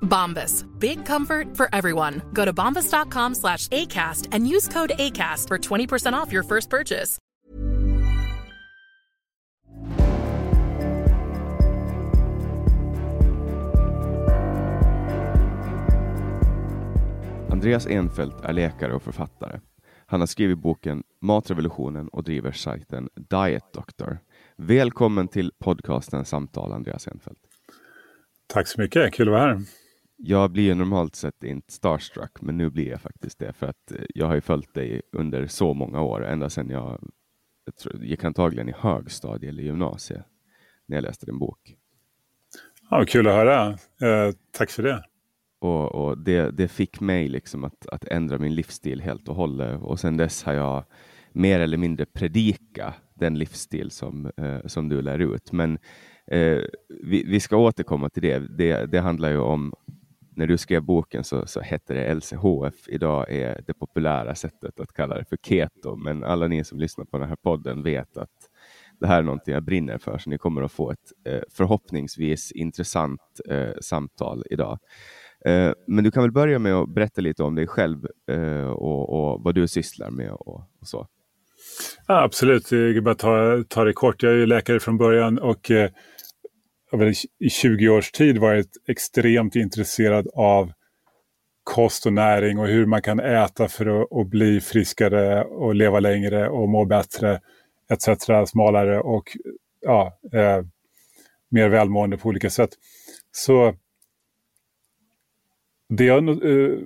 Bombas. Big comfort for everyone. Go to bombas.com slash ACAST and use code ACAST for 20% off your first purchase. Andreas Enfeldt är läkare och författare. Han har skrivit boken Matrevolutionen och driver sajten Diet Doctor. Välkommen till podcasten Samtal, Andreas Enfeldt. Tack så mycket, kul att vara här. Jag blir ju normalt sett inte starstruck, men nu blir jag faktiskt det för att jag har ju följt dig under så många år, ända sedan jag, jag tror, gick antagligen i högstadie eller gymnasiet när jag läste din bok. Ja, kul att höra. Eh, tack för det. Och, och det, det, fick mig liksom att, att, ändra min livsstil helt och hållet. Och sedan dess har jag mer eller mindre predika den livsstil som, eh, som du lär ut. Men eh, vi, vi, ska återkomma till det. det. det. handlar ju om, när du skrev boken så, så hette det LCHF. Idag är det populära sättet att kalla det för keto. Men alla ni som lyssnar på den här podden vet att det här är någonting jag brinner för, så ni kommer att få ett eh, förhoppningsvis intressant eh, samtal idag. Eh, men du kan väl börja med att berätta lite om dig själv eh, och, och, vad du sysslar med och, och så. Ja, absolut, jag kan bara ta, ta det kort. Jag är läkare från början och eh, i 20 års tid varit extremt intresserad av kost och näring och hur man kan äta för att, att bli friskare och leva längre och må bättre etc. Smalare och ja, eh, mer välmående på olika sätt. Så det, jag, eh,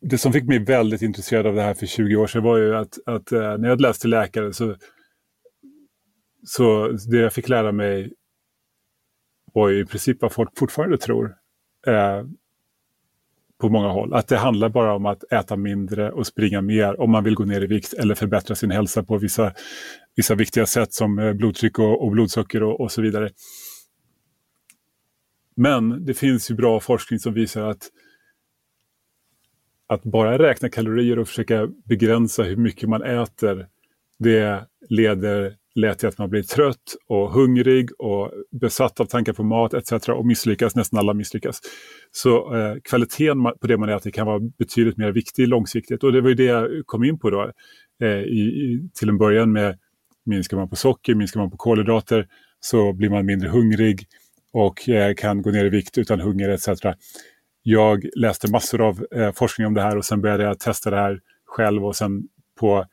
det som fick mig väldigt intresserad av det här för 20 år sedan var ju att, att eh, när jag läste läkare så, så det jag fick lära mig och i princip vad folk fortfarande tror. Eh, på många håll. Att det handlar bara om att äta mindre och springa mer om man vill gå ner i vikt eller förbättra sin hälsa på vissa, vissa viktiga sätt som eh, blodtryck och, och blodsocker och, och, så vidare. Men det finns ju bra forskning som visar att att bara räkna kalorier och försöka begränsa hur mycket man äter, det leder lätt till att man blir trött och hungrig och besatt av tankar på mat etc. och misslyckas, nästan alla misslyckas. Så eh, kvaliteten på det man äter kan vara betydligt mer viktig långsiktigt och det var ju det jag kom in på då. Eh, i, i, till en början med minskar man på socker, minskar man på kolhydrater så blir man mindre hungrig och eh, kan gå ner i vikt utan hunger etc. Jag läste massor av eh, forskning om det här och sen började jag testa det här själv och sen på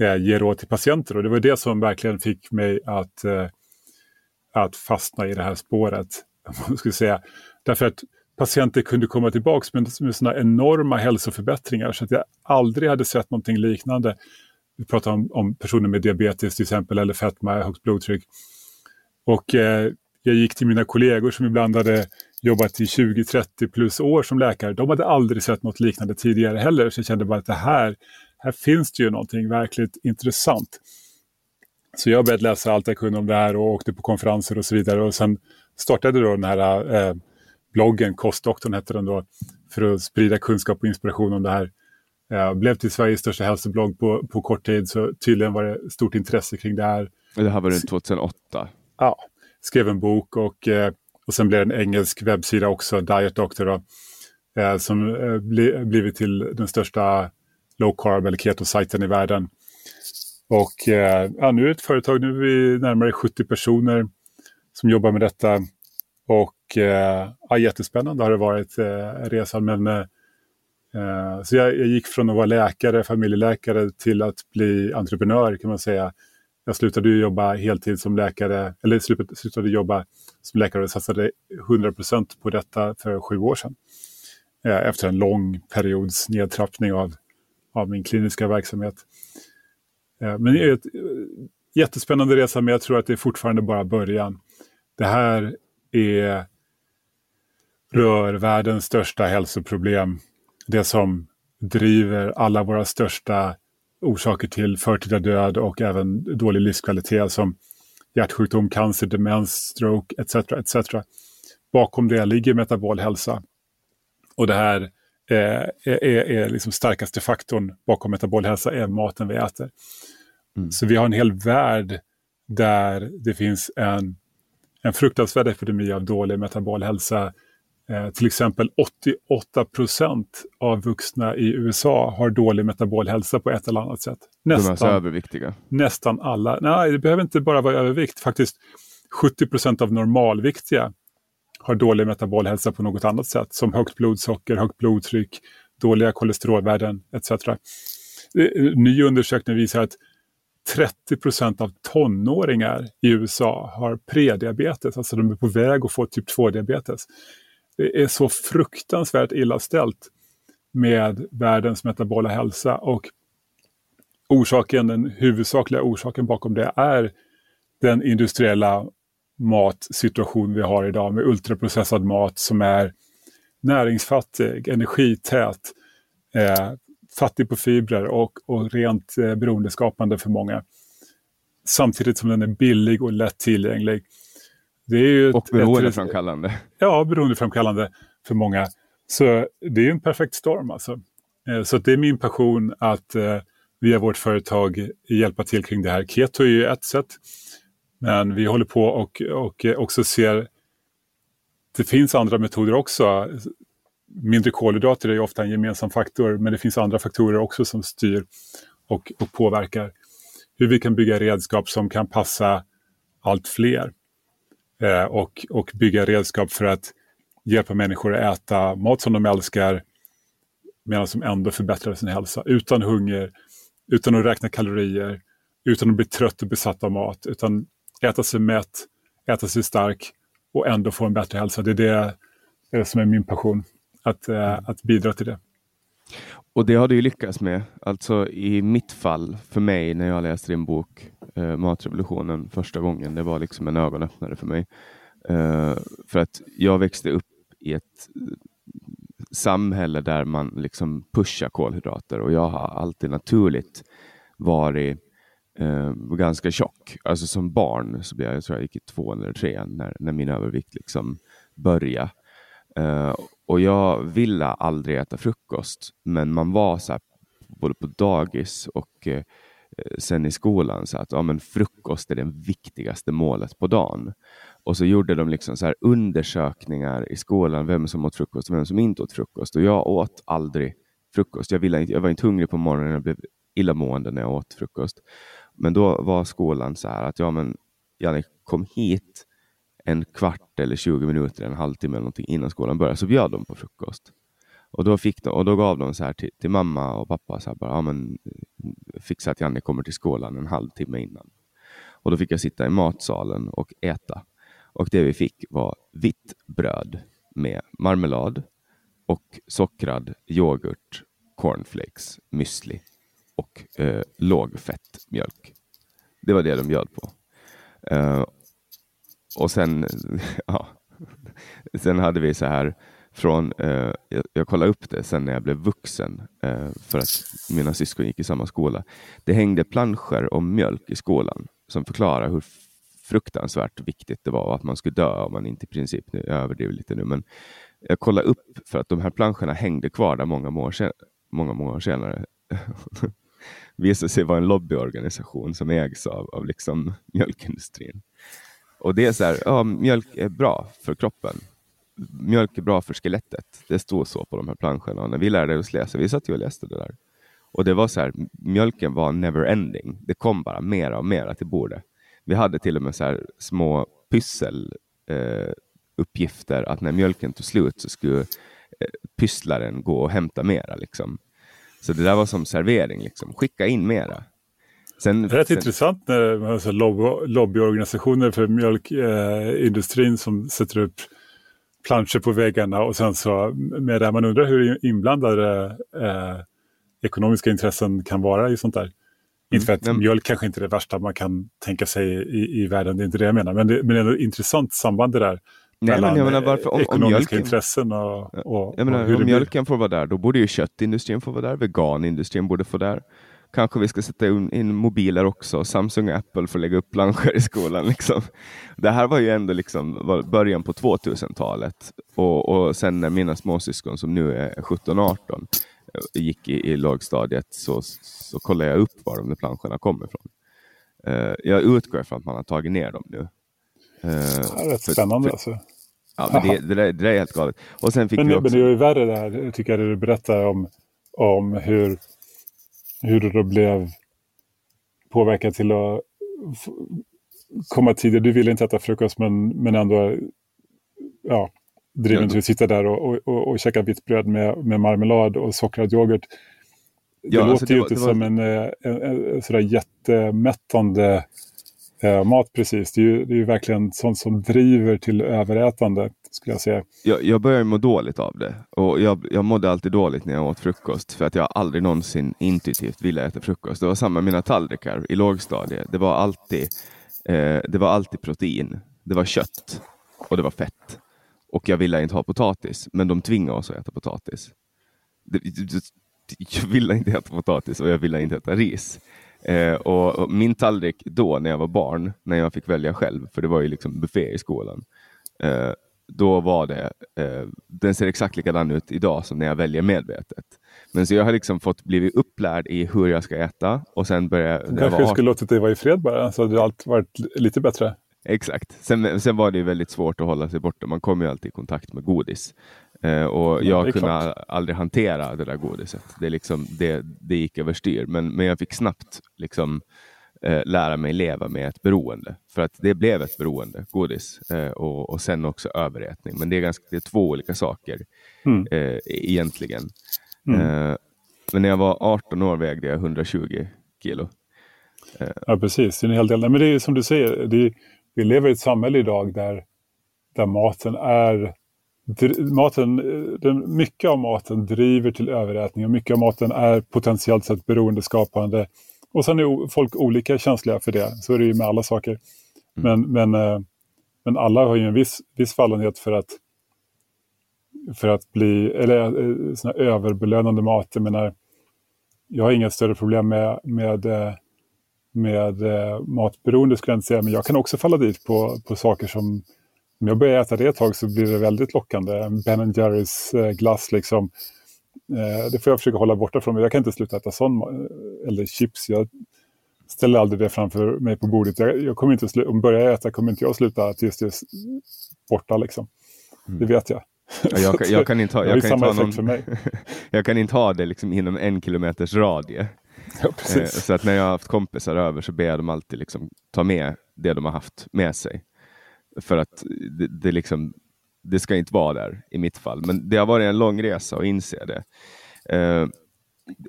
eh, ge råd till patienter. Och det var det som verkligen fick mig att, eh, att fastna i det här spåret. Skulle säga. Därför att patienter kunde komma tillbaka med, med sådana enorma hälsoförbättringar så att jag aldrig hade sett någonting liknande. Vi pratar om, om personer med diabetes till exempel eller fetma, högt blodtryck. Och eh, jag gick till mina kollegor som ibland hade jobbat i 20-30 plus år som läkare. De hade aldrig sett något liknande tidigare heller. Så jag kände bara att det här, här finns det ju någonting verkligt intressant. Så jag började läsa allt jag kunde om det här och åkte på konferenser och så vidare. Och sen startade då den här eh, bloggen, Kostdoktorn hette den då, för att sprida kunskap och inspiration om det här. Eh, blev till Sveriges största hälsoblogg på, på kort tid, så tydligen var det stort intresse kring det här. Det här var runt 2008? Ja, skrev en bok och, eh, och sen blev det en engelsk webbsida också, Diet Doctor, då, eh, som eh, bli, blivit till den största low carb eller keto-sajten i världen. Och eh, ja, nu är det ett företag, nu är vi närmare 70 personer som jobbar med detta. Och eh, ja, jättespännande har det varit eh, resan. Men, eh, eh, så jag, jag, gick från att vara läkare, familjeläkare till att bli entreprenör kan man säga. Jag slutade jobba heltid som läkare, eller slutade, slutade jobba som läkare och satsade 100% på detta för sju år sedan. Eh, efter en lång periods nedtrappning av, av min kliniska verksamhet. Eh, men det är ett eh, jättespännande resa, men jag tror att det är fortfarande bara början. Det här är, rör världens största hälsoproblem. Det som driver alla våra största orsaker till förtida död och även dålig livskvalitet som hjärtsjukdom, cancer, demens, stroke etc. etc. Bakom det ligger metabol hälsa. Och det här är, är liksom starkaste faktorn bakom metabol hälsa är maten vi äter. Mm. Så vi har en hel värld där det finns en en fruktansvärd epidemi av dålig metabol hälsa. Eh, till exempel 88 procent av vuxna i USA har dålig metabol hälsa på ett eller annat sätt. Nästan, De är alltså överviktiga? Nästan alla. Nej, det behöver inte bara vara övervikt. Faktiskt 70 procent av normalviktiga har dålig metabol hälsa på något annat sätt. Som högt blodsocker, högt blodtryck, dåliga kolesterolvärden etc. Eh, eh, ny undersökning visar att 30 procent av tonåringar i USA har prediabetes, alltså de är på väg att få typ 2-diabetes. Det är så fruktansvärt illa ställt med världens metabola hälsa och orsaken, den huvudsakliga orsaken bakom det är den industriella matsituation vi har idag med ultraprocessad mat som är näringsfattig, energität, eh, fattig på fibrer och, och rent eh, beroendeskapande för många. Samtidigt som den är billig och lätt tillgänglig. Det är ju och beroendeframkallande. Ja, beroendeframkallande för många. Så det är en perfekt storm alltså. Eh, så det är min passion att eh, via vårt företag hjälpa till kring det här. Keto är ju ett sätt. Men vi håller på och, och också ser det finns andra metoder också mindre kolhydrater är ofta en gemensam faktor, men det finns andra faktorer också som styr och, och påverkar hur vi kan bygga redskap som kan passa allt fler. Eh, och, och bygga redskap för att hjälpa människor att äta mat som de älskar medan de ändå förbättrar sin hälsa utan hunger, utan att räkna kalorier, utan att bli trött och besatt av mat, utan äta sig mätt, äta sig stark och ändå få en bättre hälsa. Det är det, det är som är min passion att, eh, mm. att bidra till det. Och det har du ju lyckats med. Alltså i mitt fall, för mig, när jag läste din bok eh, Matrevolutionen första gången, det var liksom en ögonöppnare för mig. Eh, för att jag växte upp i ett samhälle där man liksom pushar kolhydrater och jag har alltid naturligt varit eh, ganska tjock. Alltså som barn så blev jag, jag tror jag gick i två eller tre när, när min övervikt liksom började. Eh, och jag ville aldrig äta frukost, men man var så här, både på dagis och eh, sen i skolan så att ja, men frukost är det viktigaste målet på dagen. Och så gjorde de liksom så här undersökningar i skolan, vem som åt frukost och vem som inte åt frukost. Och jag åt aldrig frukost. Jag, ville inte, jag var inte hungrig på morgonen, jag blev illamående när jag åt frukost. Men då var skolan så här att ja, men Janne, kom hit en kvart eller 20 minuter, en halvtimme eller någonting innan skolan började så bjöd de på frukost. Och då, fick de, och då gav de så här till, till mamma och pappa, så här bara, ja, men, eh, fixa att Janne kommer till skolan en halvtimme innan. Och då fick jag sitta i matsalen och äta. Och det vi fick var vitt bröd med marmelad och sockrad yoghurt, cornflakes, müsli och eh, lågfett mjölk. Det var det de bjöd på. Eh, och sen, ja, sen hade vi så här från, eh, jag, jag kollade upp det sen när jag blev vuxen eh, för att mina syskon gick i samma skola. Det hängde planscher om mjölk i skolan som förklarar hur fruktansvärt viktigt det var att man skulle dö om man inte i princip, nu, jag överdriver lite nu, men jag kollade upp för att de här planscherna hängde kvar där många år, sen, många, många år senare visade sig vara en lobbyorganisation som ägs av, av liksom mjölkindustrin. Och det är så här, ja, mjölk är bra för kroppen. Mjölk är bra för skelettet. Det stod så på de här planscherna. Och när vi lärde oss läsa, vi satt ju och läste det där. Och det var så här, mjölken var never ending. Det kom bara mera och mera till bordet. Vi hade till och med så här små pyssel eh, uppgifter att när mjölken tog slut så skulle eh, pysslaren gå och hämta mera. Liksom. Så det där var som servering, liksom. skicka in mera. Sen, det är rätt sen... intressant när man har lobby, lobbyorganisationer för mjölkindustrin eh, som sätter upp planscher på väggarna och sen så med det man undrar hur inblandade eh, ekonomiska intressen kan vara i sånt där. Mm. Inte för att mm. mjölk kanske inte är det värsta man kan tänka sig i, i världen, det är inte det jag menar. Men det, men det är ett intressant samband det där. Nej, men jag menar varför, om, ekonomiska om mjölken, intressen och, och, jag menar, och Om mjölken får vara där, då borde ju köttindustrin få vara där, veganindustrin borde få där. Kanske vi ska sätta in mobiler också, Samsung och Apple får lägga upp planscher i skolan. Liksom. Det här var ju ändå liksom början på 2000-talet och, och sen när mina småsyskon som nu är 17-18 gick i, i lågstadiet så, så kollade jag upp var de där planscherna kommer ifrån. Uh, jag utgår från att man har tagit ner dem nu. Det är rätt för, spännande för, alltså. Ja, men det, det, där, det där är helt galet. Och sen fick men, vi också... men det är ju värre det här, tycker jag, det du berättar om, om hur, hur du då blev påverkad till att komma tidigare. Du ville inte äta frukost men, men ändå ja, driven till att sitta där och, och, och, och käka vitt bröd med, med marmelad och sockrad yoghurt. Det ja, låter alltså det ju var, inte var... som en, en, en, en sådär jättemättande eh, mat precis. Det är, ju, det är ju verkligen sånt som driver till överätande skulle jag säga. Jag, jag började må dåligt av det och jag, jag mådde alltid dåligt när jag åt frukost för att jag aldrig någonsin intuitivt ville äta frukost. Det var samma med mina tallrikar i lågstadiet. Det var alltid, eh, det var alltid protein. Det var kött och det var fett. Och jag ville inte ha potatis, men de tvingade oss att äta potatis. Jag ville inte äta potatis och jag ville inte äta ris. Eh, och, min tallrik då när jag var barn, när jag fick välja själv, för det var ju liksom buffé i skolan. Eh, då var det, eh, den ser exakt likadan ut idag som när jag väljer medvetet. Men så jag har liksom fått blivit upplärd i hur jag ska äta och sen började jag... Kanske var... skulle låtit dig vara i fred bara, så hade allt varit lite bättre. Exakt. Sen, sen var det väldigt svårt att hålla sig borta. Man kom ju alltid i kontakt med godis. Eh, och jag kunde klart. aldrig hantera det där godiset. Det, liksom, det, det gick överstyr. Men, men jag fick snabbt liksom, eh, lära mig leva med ett beroende. För att det blev ett beroende, godis. Eh, och, och sen också överätning. Men det är, ganska, det är två olika saker mm. eh, egentligen. Mm. Eh, men när jag var 18 år vägde jag 120 kilo. Eh, ja, precis. Det är en hel del. Men det är som du säger, är, vi lever i ett samhälle idag där, där maten är maten, den, mycket av maten driver till överätning och mycket av maten är potentiellt sett beroendeskapande. Och sen är folk olika känsliga för det, så är det ju med alla saker. Mm. Men, men, eh, men alla har ju en viss, viss fallenhet för att, för att bli, eller eh, såna överbelönande mat. Jag menar, jag har inga större problem med, med, eh, med matberoende skulle jag inte säga, men jag kan också falla dit på, på saker som om jag börjar äta det ett tag så blir det väldigt lockande. Ben Jerrys eh, glass liksom. Eh, det får jag försöka hålla borta från mig. Jag kan inte sluta äta sån, eh, eller chips. Jag ställer aldrig det framför mig på bordet. Jag, jag kommer inte om börjar jag äta kommer inte jag sluta tills det är borta liksom. Mm. Det vet jag. Ja, jag, kan, jag kan inte ha, jag kan inte ha någon, jag kan inte ha det liksom inom en kilometers radie. Ja, så att när jag har haft kompisar över så ber jag dem alltid liksom ta med det de har haft med sig. För att det, det, liksom, det ska inte vara där i mitt fall. Men det har varit en lång resa att inse det. Eh,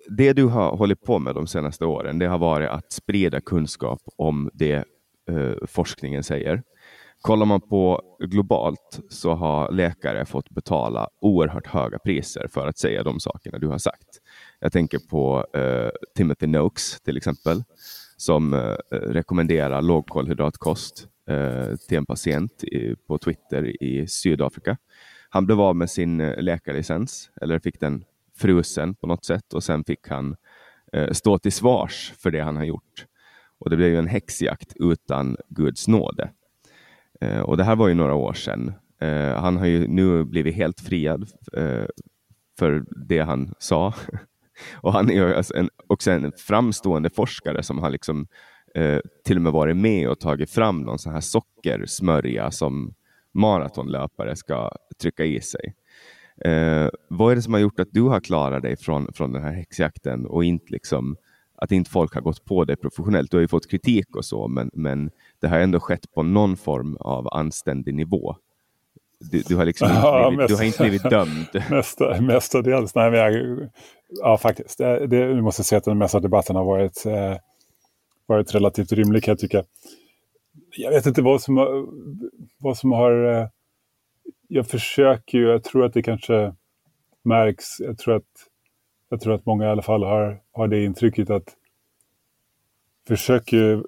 det du har hållit på med de senaste åren, det har varit att sprida kunskap om det eh, forskningen säger. Kollar man på globalt så har läkare fått betala oerhört höga priser för att säga de sakerna du har sagt. Jag tänker på eh, Timothy Noakes till exempel, som eh, rekommenderar lågkolhydratkost eh, Eh, till en patient i, på Twitter i Sydafrika. Han blev av med sin eh, läkarlicens, eller fick den frusen på något sätt och sen fick han eh, stå till svars för det han har gjort. Och det blev ju en häxjakt utan Guds nåde. Och det här var ju några år sedan. Han har ju nu blivit helt friad för det han sa. och han är ju alltså en, också en framstående forskare som har liksom eh, till och med varit med och tagit fram någon sån här sockersmörja som maratonlöpare ska trycka i sig. Eh, vad är det som har gjort att du har klarat dig från, från den här häxjakten och inte liksom, att inte folk har gått på det professionellt? Du har ju fått kritik och så, men, men det har ändå skett på någon form av anständig nivå. Du, du har liksom inte Ja, blivit, mest- du har inte blivit dömd. Mesta, mestadels. Nej, men jag, ja, faktiskt. Det, det, måste säga att den mesta debatten har varit, eh, varit relativt rimlig kan jag tycka. Jag vet inte vad som har... Vad som har eh, jag försöker ju, jag tror att det kanske märks. Jag tror att, jag tror att många i alla fall har, har det intrycket att försöker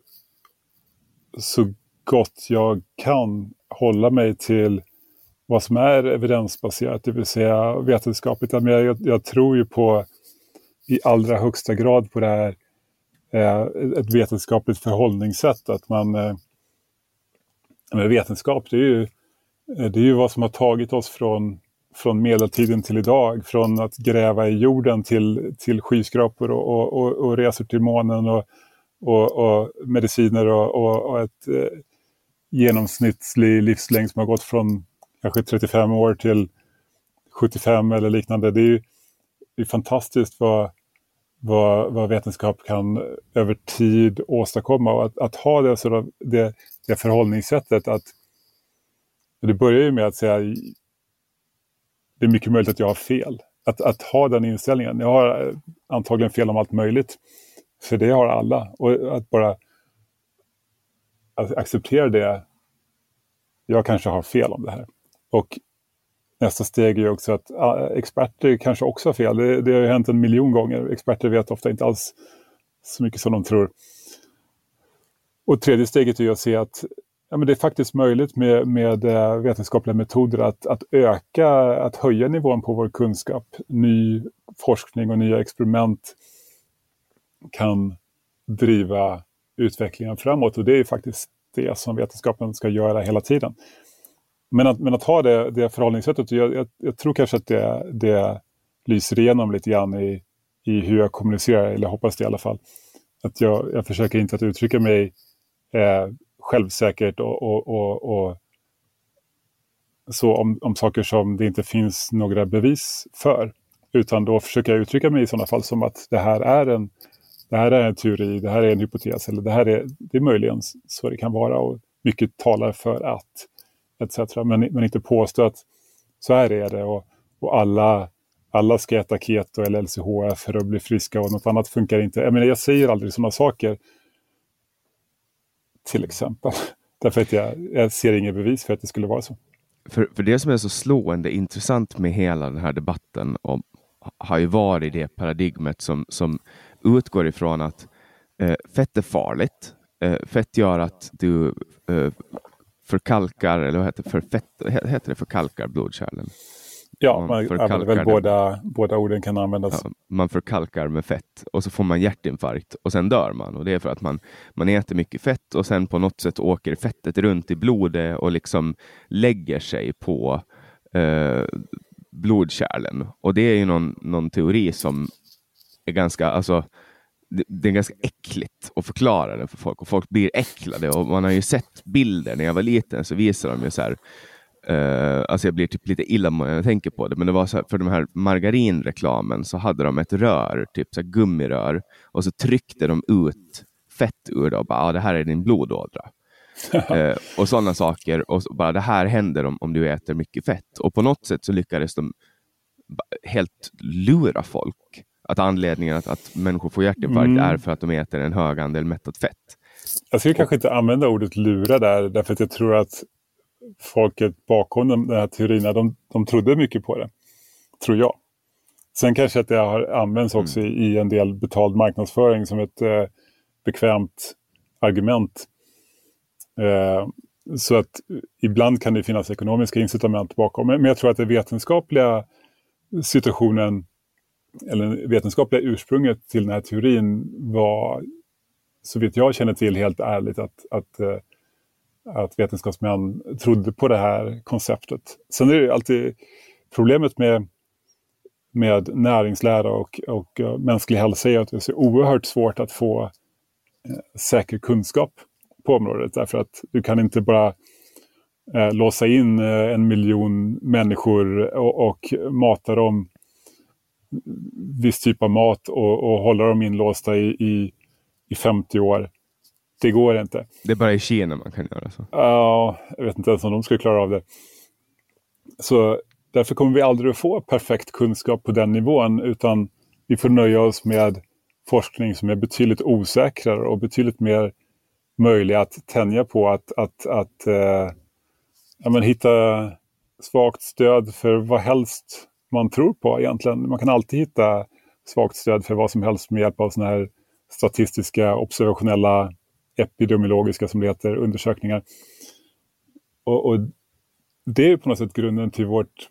så gott jag kan hålla mig till vad som är evidensbaserat, det vill säga vetenskapligt. Men jag, jag tror ju på i allra högsta grad på det här Eh, ett vetenskapligt förhållningssätt. Att man, eh, men vetenskap, det är, ju, eh, det är ju vad som har tagit oss från, från medeltiden till idag. Från att gräva i jorden till, till skyskrapor och, och, och, och resor till månen och, och, och mediciner och, och, och ett eh, genomsnittlig livslängd som har gått från kanske 35 år till 75 eller liknande. Det är ju det är fantastiskt vad, vad, vad vetenskap kan över tid åstadkomma. Och att, att ha det, alltså det, det förhållningssättet att det börjar ju med att säga det är mycket möjligt att jag har fel. Att, att ha den inställningen. Jag har eh, antagligen fel om allt möjligt. För det har alla. Och att bara att acceptera det. Jag kanske har fel om det här. Och nästa steg är ju också att ah, experter kanske också har fel. Det, det har ju hänt en miljon gånger. Experter vet ofta inte alls så mycket som de tror. Och tredje steget är ju att se att ja, men det är faktiskt möjligt med, med eh, vetenskapliga metoder att, att öka, att höja nivån på vår kunskap. Ny forskning och nya experiment kan driva utvecklingen framåt och det är faktiskt det som vetenskapen ska göra hela tiden. Men att, men att ha det, det förhållningssättet, jag, jag, jag tror kanske att det, det lyser igenom lite grann i, i hur jag kommunicerar, eller jag hoppas det i alla fall. Att jag, jag försöker inte att uttrycka mig eh, självsäkert och, och, och, och, så om, om saker som det inte finns några bevis för. Utan då försöker jag uttrycka mig i sådana fall som att det här är en, det här är en teori, det här är en hypotes eller det här är, det är möjligen så det kan vara och mycket talar för att etc. Men, men inte påstå att så här är det och, och alla, alla ska äta keto eller LCHF för att bli friska och något annat funkar inte. Jag, menar, jag säger aldrig sådana saker. Till exempel. Därför att jag, jag ser inget bevis för att det skulle vara så. För, för det som är så slående intressant med hela den här debatten om, har ju varit det paradigmet som, som utgår ifrån att eh, fett är farligt. Eh, fett gör att du eh, förkalkar, eller vad heter det, för fett, heter det förkalkar blodkärlen? Ja, man, man väl båda, båda orden kan användas. Ja, man förkalkar med fett och så får man hjärtinfarkt och sen dör man. Och Det är för att man, man äter mycket fett och sen på något sätt åker fettet runt i blodet och liksom lägger sig på eh, blodkärlen. Och det är ju någon, någon teori som är ganska, alltså, det, det är ganska äckligt att förklara den för folk och folk blir äcklade och man har ju sett bilder när jag var liten så visar de ju så här Uh, alltså jag blir typ lite illamående när jag tänker på det, men det var så här, för de här margarinreklamen så hade de ett rör, typ så gummirör, och så tryckte de ut fett ur det och bara, ah, det här är din blodådra. uh, och sådana saker, och så bara det här händer om, om du äter mycket fett. Och på något sätt så lyckades de helt lura folk. Att anledningen att, att människor får hjärtinfarkt mm. är för att de äter en hög andel mättat fett. Jag skulle och, kanske inte använda ordet lura där, därför att jag tror att folket bakom den här teorin, de, de trodde mycket på det. Tror jag. Sen kanske att det har använts också mm. i, en del betald marknadsföring som ett eh, bekvämt argument. Eh, så att ibland kan det finnas ekonomiska incitament bakom. Men, men jag tror att den vetenskapliga situationen eller vetenskapliga ursprunget till den här teorin var, så vitt jag känner till, helt ärligt att, att eh, att vetenskapsmän trodde på det här konceptet. Sen är det alltid problemet med med näringslära och, och eh, mänsklig hälsa är att det är så oerhört svårt att få eh, säker kunskap på området. Därför att du kan inte bara låsa in en miljon människor och, och mata dem viss typ av mat och, och hålla dem inlåsta i, i, i 50 år. Det går inte. Det är bara i Kina man kan göra så? Ja, jag vet inte ens om de skulle klara av det. Så därför kommer vi aldrig att få perfekt kunskap på den nivån utan vi får nöja oss med forskning som är betydligt osäkrare och betydligt mer möjlig att tänja på att, att, att eh, ja, men hitta svagt stöd för vad helst man tror på egentligen. Man kan alltid hitta svagt stöd för vad som helst med hjälp av sådana här statistiska, observationella, epidemiologiska som det heter, undersökningar. Och, och det är på något sätt grunden till vårt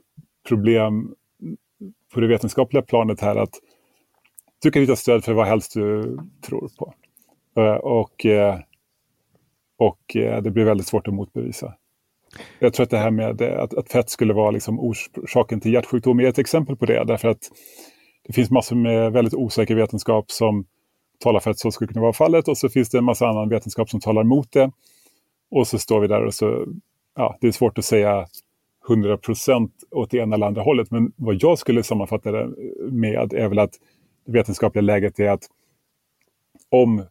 problem på det vetenskapliga planet här att du kan hitta stöd för vad helst du tror på. Eh, och, eh, och eh, det blir väldigt svårt att motbevisa. Jag tror att det här med eh, att, att fett skulle vara liksom orsaken till hjärtsjukdom är ett exempel på det. Därför att det finns massor med väldigt osäker vetenskap som talar för att så skulle kunna vara fallet och så finns det en massa annan vetenskap som talar emot det. Och så står vi där och så, ja, det är svårt att säga 100 procent åt det ena eller andra hållet. Men vad jag skulle sammanfatta det med är väl att det vetenskapliga läget är att om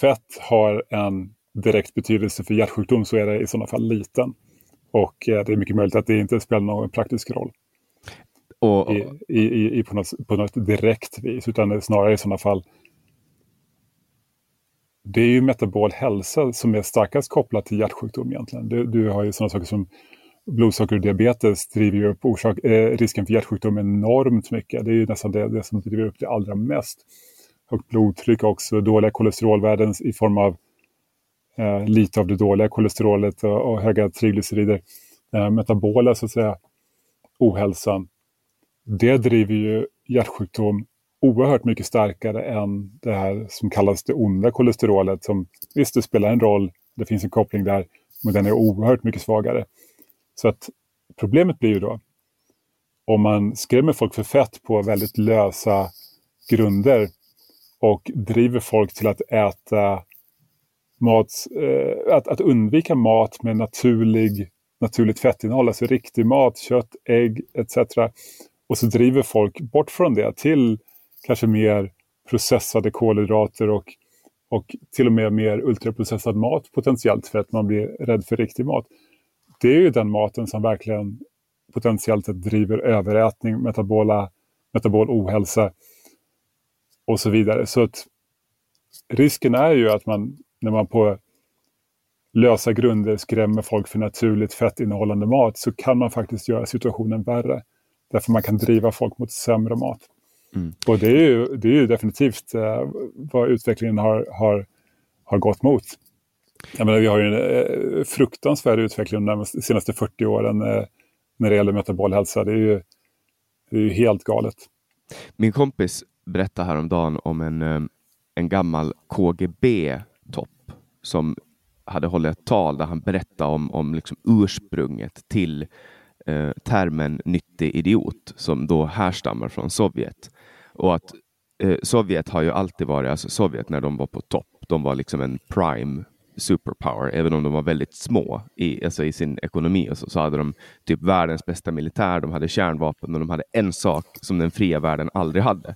fett har en direkt betydelse för hjärtsjukdom så är det i sådana fall liten. Och eh, det är mycket möjligt att det inte spelar någon praktisk roll. Och, I, i, i, på, något, på något direkt vis, utan snarare i sådana fall det är ju metabol hälsa som är starkast kopplat till hjärtsjukdom egentligen. Du, du har ju sådana saker som blodsocker och diabetes driver ju upp orsak, eh, risken för hjärtsjukdom enormt mycket. Det är ju nästan det, det som driver upp det allra mest. Högt blodtryck också, dåliga kolesterolvärden i form av eh, lite av det dåliga kolesterolet och, och höga triglycerider. Eh, metabola, så att säga, ohälsan. Det driver ju hjärtsjukdom oerhört mycket starkare än det här som kallas det onda kolesterolet. Som, visst, det spelar en roll, det finns en koppling där, men den är oerhört mycket svagare. Så att problemet blir ju då, om man skrämmer folk för fett på väldigt lösa grunder och driver folk till att äta mat, eh, att, att undvika mat med naturlig, naturligt fettinnehåll, alltså riktig mat, kött, ägg etc. Och så driver folk bort från det till kanske mer processade kolhydrater och, och till och med mer ultraprocessad mat potentiellt för att man blir rädd för riktig mat. Det är ju den maten som verkligen potentiellt driver överätning, metabola, metabol ohälsa och så vidare. Så att risken är ju att man när man på lösa grunder skrämmer folk för naturligt fettinnehållande mat så kan man faktiskt göra situationen värre. Därför man kan driva folk mot sämre mat. Mm. Och det är ju, det är ju definitivt eh, vad utvecklingen har, har, har gått mot. Jag menar, vi har ju en eh, fruktansvärd utveckling de senaste 40 åren eh, när det gäller metabol hälsa. Det är ju, det är ju helt galet. Min kompis berättade häromdagen om en, eh, en gammal topp som hade hållit ett tal där han berättade om, om liksom ursprunget till eh, termen nyttig idiot som då härstammar från Sovjet. Och att eh, Sovjet har ju alltid varit, alltså Sovjet när de var på topp, de var liksom en prime superpower, även om de var väldigt små i, alltså i sin ekonomi. Och så, så hade de typ världens bästa militär, de hade kärnvapen och de hade en sak som den fria världen aldrig hade.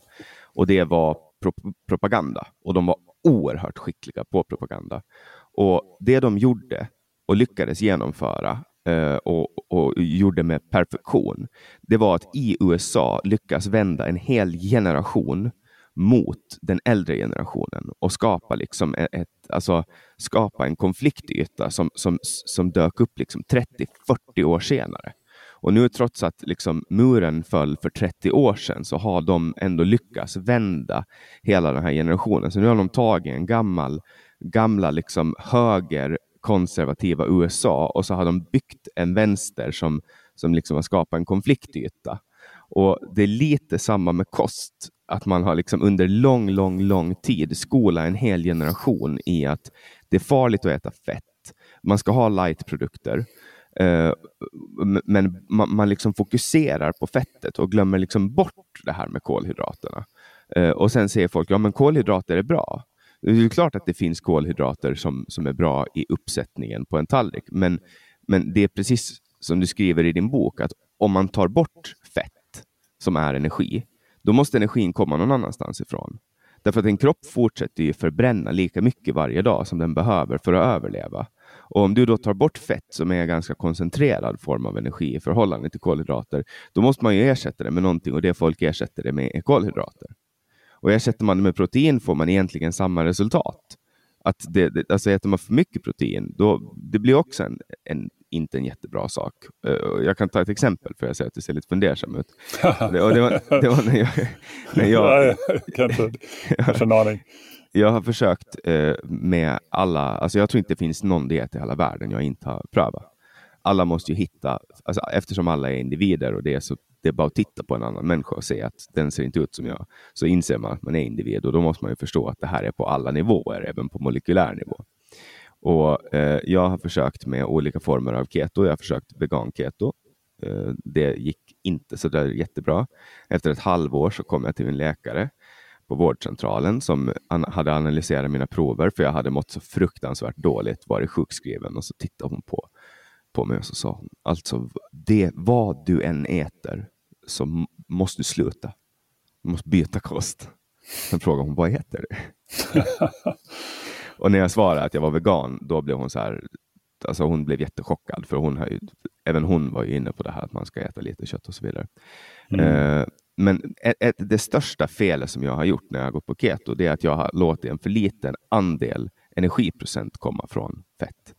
Och det var pro propaganda. Och de var oerhört skickliga på propaganda. Och det de gjorde och lyckades genomföra eh, och, och, gjorde med perfektion, det var att i USA lyckas vända en hel generation mot den äldre generationen och skapa, liksom e-, ett, alltså, skapa en konfliktyta som, som, som dök upp liksom 30-40 år senare. Och nu trots att liksom muren föll för 30 år sedan så har de ändå lyckats vända hela den här generationen. Så nu har de tagit en gammal, gamla liksom höger konservativa USA och så har de byggt en vänster som, som liksom har skapat en konfliktyta. Och det är lite samma med kost, att man har liksom under lång, lång, lång tid skolat en hel generation i att det är farligt att äta fett. Man ska ha lightprodukter. Eh, men man, liksom fokuserar på fettet och glömmer liksom bort det här med kolhydraterna. Eh, och sen säger folk, ja men kolhydrater är bra. Det är klart att det finns kolhydrater som, som är bra i uppsättningen på en tallrik, men, men det är precis som du skriver i din bok, att om man tar bort fett som är energi, då måste energin komma någon annanstans ifrån. Därför att en kropp fortsätter ju förbränna lika mycket varje dag som den behöver för att överleva. Och om du då tar bort fett som är en ganska koncentrerad form av energi i förhållande till kolhydrater, då måste man ju ersätta det med någonting och det folk ersätter det med är kolhydrater. Och ersätter man det med protein får man egentligen samma resultat. Att det, det, alltså äter man för mycket protein, då, det blir också en, en inte en jättebra sak. Uh, jag kan ta ett exempel för jag ser att du ser lite fundersam ut. det, det, var, det var när jag... När jag, jag kan inte, kanske en aning. Jag har försökt eh, med alla, alltså jag tror inte det finns någon diet i hela världen jag inte har prövat. Alla måste ju hitta, alltså eftersom alla är individer och det är så det är bara att titta på en annan människa och se att den ser inte ut som jag. Så inser man att man är individ och då måste man ju förstå att det här är på alla nivåer, även på molekylär nivå. Och eh, Jag har försökt med olika former av keto. Jag har försökt vegan-keto. Eh, det gick inte så där jättebra. Efter ett halvår så kom jag till min läkare på vårdcentralen som an hade analyserat mina prover för jag hade mått så fruktansvärt dåligt, varit sjukskriven och så tittade hon på, på mig och så sa hon alltså det, vad du än äter så måste du sluta. Du måste byta kost. Sen frågade hon, vad äter du? Och när jag svarade att jag var vegan, då blev hon så här, alltså hon blev jättechockad, för hon har ju, även hon var ju inne på det här att man ska äta lite kött och så vidare. Mm. Uh, men ett, ett, det största felet som jag har gjort när jag har gått på keto, det är att jag har låtit en för liten andel energiprocent komma från fett.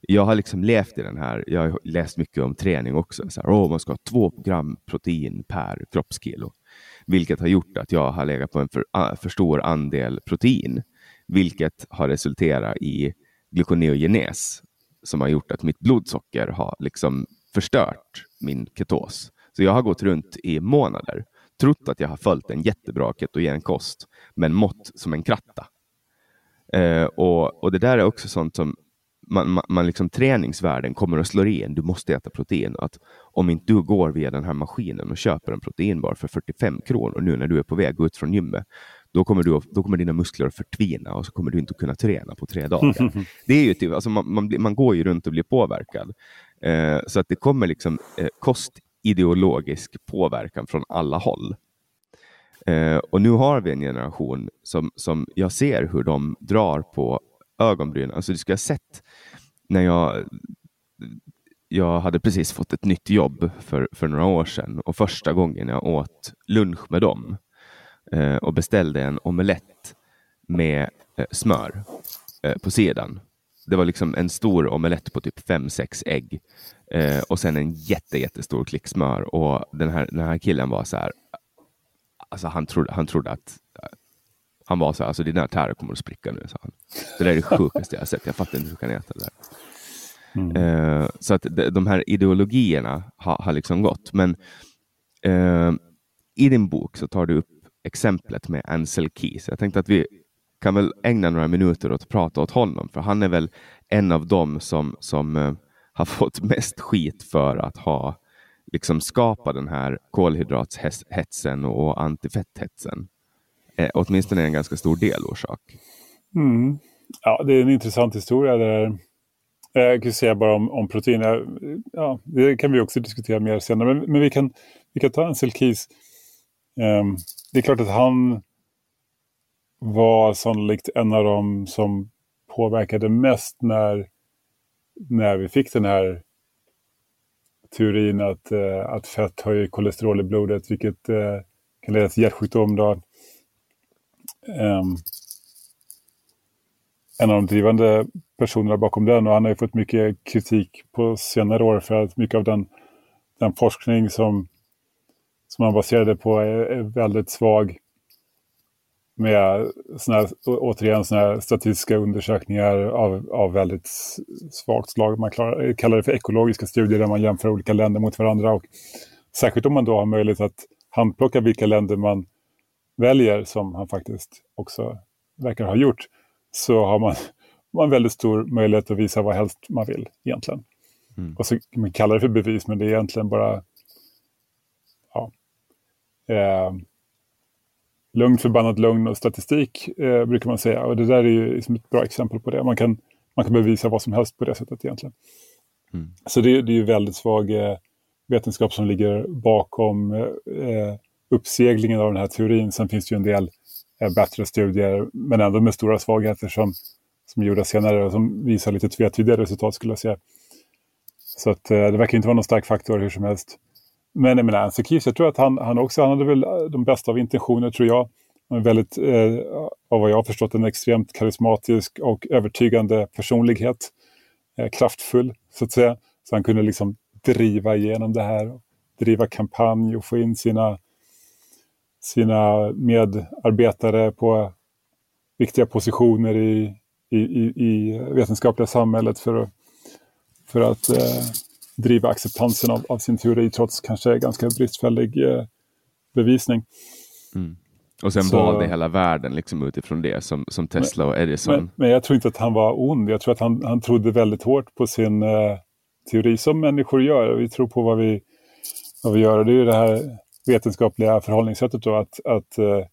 Jag har liksom levt i den här, jag har läst mycket om träning också, så här, oh, man ska ha två gram protein per kroppskilo, vilket har gjort att jag har legat på en för, för stor andel protein vilket har resulterat i gluconeogenes som har gjort att mitt blodsocker har liksom förstört min ketos. Så jag har gått runt i månader, trott att jag har följt en jättebra ketogen kost, men mått som en kratta. Eh, och, och det där är också sånt som man, man, man liksom träningsvärlden kommer att slå i en. Du måste äta protein. Att om inte du går via den här maskinen och köper en proteinbar för 45 kronor nu när du är på väg ut från gymmet, då kommer, du, då kommer dina muskler att förtvina och så kommer du inte kunna träna på tre dagar. det är ju typ, alltså man, man, man går ju runt och blir påverkad. Eh, så att det kommer liksom eh, ideologisk påverkan från alla håll. Eh, och nu har vi en generation som, som jag ser hur de drar på ögonbrynen. Alltså du ska ha sett när jag jag hade precis fått ett nytt jobb för, för några år sedan och första gången jag åt lunch med dem eh, och beställde en omelett med eh, smör eh, på sidan. Det var liksom en stor omelett på typ fem sex ägg eh, och sen en jätte, jättestor klick smör. Och den här, den här killen var så här, alltså han trodde, han trodde att han var så här, alltså dina artärer kommer att spricka nu, sa han. Det där är det sjukaste jag har sett. Jag fattar inte hur du kan äta det där. Mm. Uh, så att de, de här ideologierna har, har liksom gått. Men uh, i din bok så tar du upp exemplet med Ansel Keys. Jag tänkte att vi kan väl ägna några minuter åt att prata åt honom, för han är väl en av dem som, som eh, har fått mest skit för att ha liksom skapat den här kolhydratshetsen och antifetthetsen. Eh, åtminstone en ganska stor delorsak. Mm. Ja, det är en intressant historia. Där. Eh, jag kan säga bara om, om protein. Eh, ja, det kan vi också diskutera mer senare. Men, men vi, kan, vi kan ta Ansel Keys. Um, ehm, det är klart att han var sannolikt en av dem som påverkade mest när, när vi fick den här teorin att, eh, att fett höjer kolesterol i blodet, vilket eh, kan leda till hjärtsjukdom. Då. Um, en av de drivande personerna bakom den och han har ju fått mycket kritik på senare år för att mycket av den, den forskning som, som han baserade på är, är väldigt svag. Med såna återigen såna statistiska undersökningar av, av väldigt svagt slag. Man klarar, kallar det för ekologiska studier där man jämför olika länder mot varandra. Och särskilt om man då har möjlighet att handplocka vilka länder man väljer, som han faktiskt också verkar ha gjort, så har man, man väldigt stor möjlighet att visa vad helst man vill egentligen. Mm. Och så man kallar det för bevis, men det är egentligen bara ja, eh, lugnt förbannat lugn och statistik eh, brukar man säga. Och det där är ju liksom ett bra exempel på det. Man kan, man kan bevisa vad som helst på det sättet egentligen. Mm. Så det, det är ju väldigt svag eh, vetenskap som ligger bakom eh, uppseglingen av den här teorin. Sen finns det ju en del eh, bättre studier, men ändå med stora svagheter som, som är gjorda senare och som visar lite tvetydiga resultat skulle jag säga. Så att, eh, det verkar inte vara någon stark faktor hur som helst. Men jag menar, Anthony Keefe, jag tror att han, han också han hade väl eh, de bästa av intentioner, tror jag. Han är väldigt, eh, av vad jag har förstått, en extremt karismatisk och övertygande personlighet. Eh, kraftfull, så att säga. Så han kunde liksom driva igenom det här, driva kampanj och få in sina, sina medarbetare på viktiga positioner i, i, i, i vetenskapliga samhället för att, för att eh, driva acceptansen av, av, sin teori trots kanske ganska bristfällig eh, bevisning. Mm. Och sen så, valde hela världen liksom utifrån det som, som Tesla men, och Edison. Men, men, jag tror inte att han var ond. Jag tror att han, han trodde väldigt hårt på sin eh, teori som människor gör. Vi tror på vad vi, vad vi gör. Det är ju det här vetenskapliga förhållningssättet då att, att eh,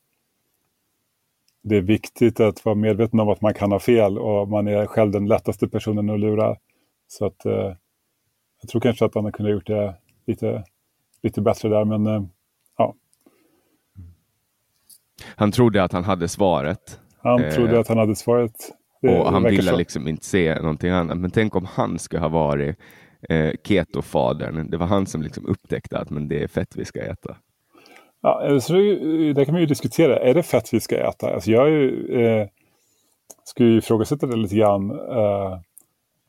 det är viktigt att vara medveten om att man kan ha fel och man är själv den lättaste personen att lura. Så att eh, jag tror kanske att han kunde ha gjort det lite, lite bättre där, men eh, ja. Han trodde att han hade svaret. Han trodde att han hade svaret. Det, och han ville så. liksom inte se någonting annat. Men tänk om han skulle ha varit eh, ketofadern. Det var han som liksom upptäckte att men det är fett vi ska äta. Ja, så det, det kan man ju diskutera. Är det fett vi ska äta? Alltså jag är, eh, skulle ju ifrågasätta det lite grann. Eh,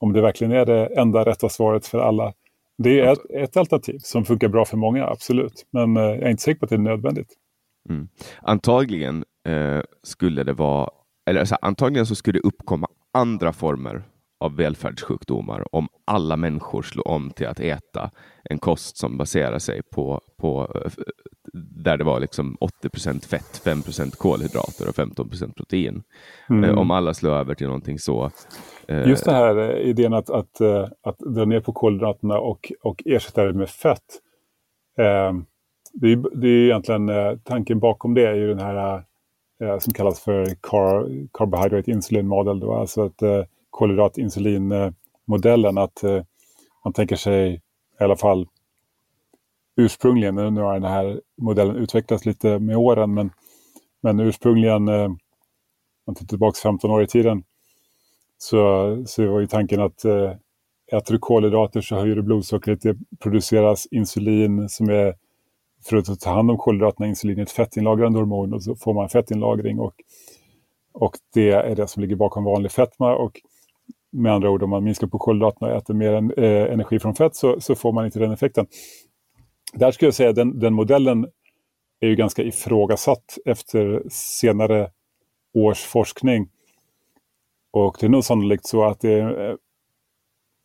om det verkligen är det enda rätta svaret för alla. Det är ett, ett alternativ som funkar bra för många, absolut. Men eh, jag är inte säker på att det är nödvändigt. Mm. Antagligen eh, skulle det vara, eller alltså, antagligen så skulle det uppkomma andra former av välfärdssjukdomar om alla människor slår om till att äta en kost som baserar sig på, på där det var liksom 80% fett, 5% kolhydrater och 15% protein. Mm. Eh, om alla slår över till någonting så. Eh, Just det här eh, idén att, att, att dra ner på kolhydraterna och, och ersätta det med fett. det, är, det är egentligen tanken bakom det är ju den här som kallas för car, carbohydrate insulin model. Då, alltså att kolhydrat-insulin-modellen. Att eh, man tänker sig, i alla fall ursprungligen, nu har den här modellen utvecklats lite med åren, men, men ursprungligen, eh, man tittar tillbaka 15 år i tiden, så, så var ju tanken att eh, äter du kolhydrater så höjer du blodsockret, det produceras insulin som är för att ta hand om kolhydraterna, insulin är ett fettinlagrande hormon och så får man fettinlagring och, och det är det som ligger bakom vanlig fetma och med andra ord, om man minskar på kolhydraterna och äter mer eh, energi från fett så, så, får man inte den effekten. Där skulle jag säga att den, den modellen är ju ganska ifrågasatt efter senare års forskning. Och det är nog sannolikt så att det är eh,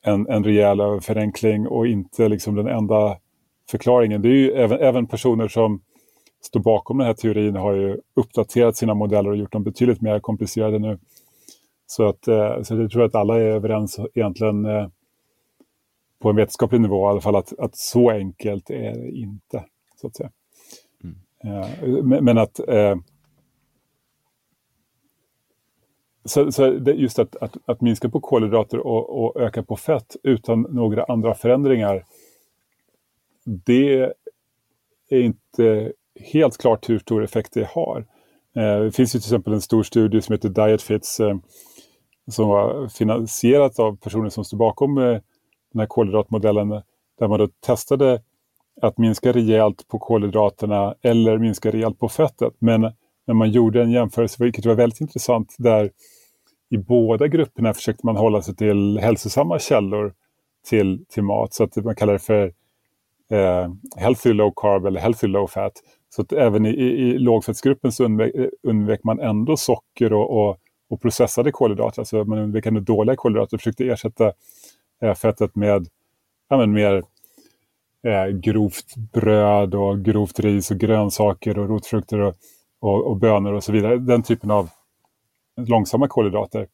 en, en rejäl förenkling och inte liksom den enda förklaringen. Det är ju även, även personer som står bakom den här teorin har ju uppdaterat sina modeller och gjort dem betydligt mer komplicerade nu. Så, att, eh, så jag tror att alla är överens egentligen eh, på en vetenskaplig nivå i alla fall att, att så enkelt är det inte. så att säga. Mm. Eh, men att så, så just att, att, att, minska på kolhydrater och, och, öka på fett utan några andra förändringar. Det är inte helt klart hur stor effekt det har. Det finns ju till exempel en stor studie som heter Dietfits som var finansierat av personer som stod bakom eh, den här kolhydratmodellen där man då testade att minska rejält på kolhydraterna eller minska rejält på fettet. Men när man gjorde en jämförelse, vilket var väldigt intressant, där i båda grupperna försökte man hålla sig till hälsosamma källor till, till mat. Så att man kallar det för eh, healthy low carb eller healthy low fat. Så att även i, i, i lågfettsgruppen så undvek, undvek man ändå socker och, och och processade kolhydrater, alltså man undvek ändå dåliga kolhydrater och försökte ersätta fettet med ja, men mer eh, grovt bröd och grovt ris och grönsaker och rotfrukter och, och, och bönor och så vidare. Den typen av långsamma kolhydrater.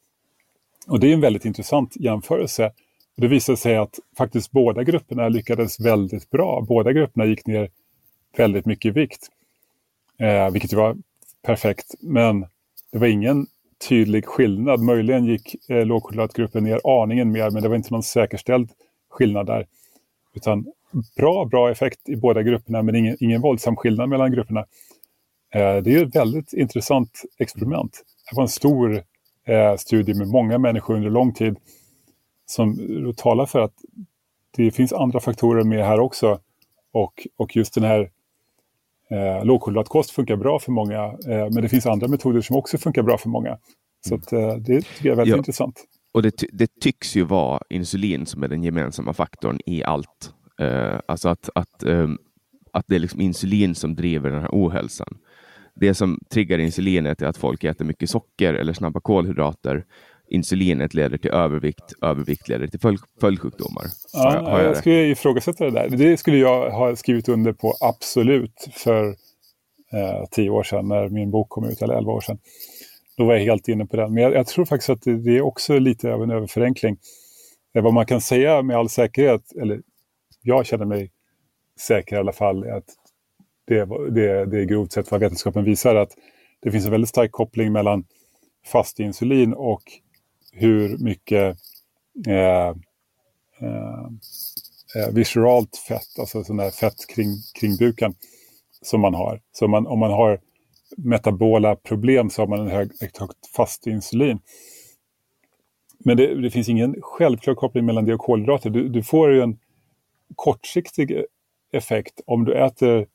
Och det är en väldigt intressant jämförelse. Det visade sig att faktiskt båda grupperna lyckades väldigt bra. Båda grupperna gick ner väldigt mycket i vikt. Eh, vilket var perfekt. Men det var ingen tydlig skillnad. Möjligen gick eh, lågkolhydratgruppen ner aningen mer men det var inte någon säkerställd skillnad där. Utan bra, bra effekt i båda grupperna men ingen, ingen våldsam skillnad mellan grupperna. Eh, det är ett väldigt intressant experiment. Det var en stor eh, studie med många människor under lång tid som eh, talar för att det finns andra faktorer med här också. Och, och just den här eh, lågkolhydratkost funkar bra för många, eh, men det finns andra metoder som också funkar bra för många. Så att, eh, det tycker jag är väldigt ja. intressant. Och det, det, tycks ju vara insulin som är den gemensamma faktorn i allt. Eh, alltså att, att, eh, att det är liksom insulin som driver den här ohälsan. Det som triggar insulinet är att folk äter mycket socker eller snabba kolhydrater insulinet leder till övervikt, övervikt leder till följ, följdsjukdomar. Ja, har jag, har jag, jag skulle ifrågasätta det där. Det skulle jag ha skrivit under på absolut för eh, tio år sedan när min bok kom ut, eller elva år sedan. Då var jag helt inne på den. Men jag, jag tror faktiskt att det, det, är också lite av en överförenkling. Eh, vad man kan säga med all säkerhet, eller jag känner mig säker i alla fall, är att det, det, det är grovt sett vad vetenskapen visar att det finns en väldigt stark koppling mellan fast insulin och hur mycket eh, eh, eh, visceralt fett, alltså sån där fett kring, kring buken som man har. Så man, om man har metabola problem så har man en hög, högt fast insulin. Men det, det, finns ingen självklar koppling mellan det och kolhydrater. Du, du får ju en kortsiktig effekt. Om du äter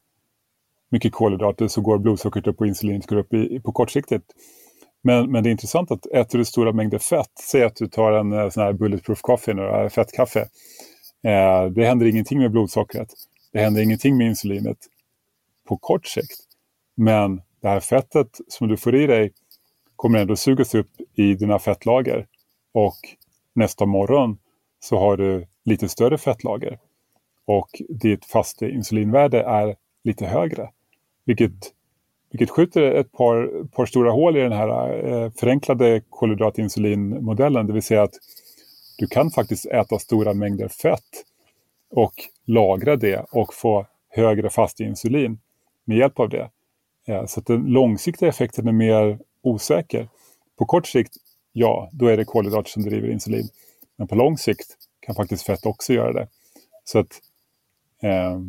mycket kolhydrater så går blodsockret upp och insulinet går upp i, på kortsiktigt. Men, men det är intressant att äter du stora mängder fett, säg att du tar en eh, sån här bulletproof coffee, nu, eh, fettkaffe. Eh, det händer ingenting med blodsockret. Det händer ingenting med insulinet på kort sikt. Men det här fettet som du får i dig kommer ändå sugas upp i dina fettlager. Och nästa morgon så har du lite större fettlager. Och ditt fasta insulinvärde är lite högre. Vilket vilket skjuter ett par, par stora hål i den här eh, förenklade kolhydratinsulinmodellen. Det vill säga att du kan faktiskt äta stora mängder fett och lagra det och få högre fast insulin med hjälp av det. Eh, så att den långsiktiga effekten är mer osäker. På kort sikt, ja, då är det kolhydrater som driver insulin. Men på lång sikt kan faktiskt fett också göra det. Så att eh,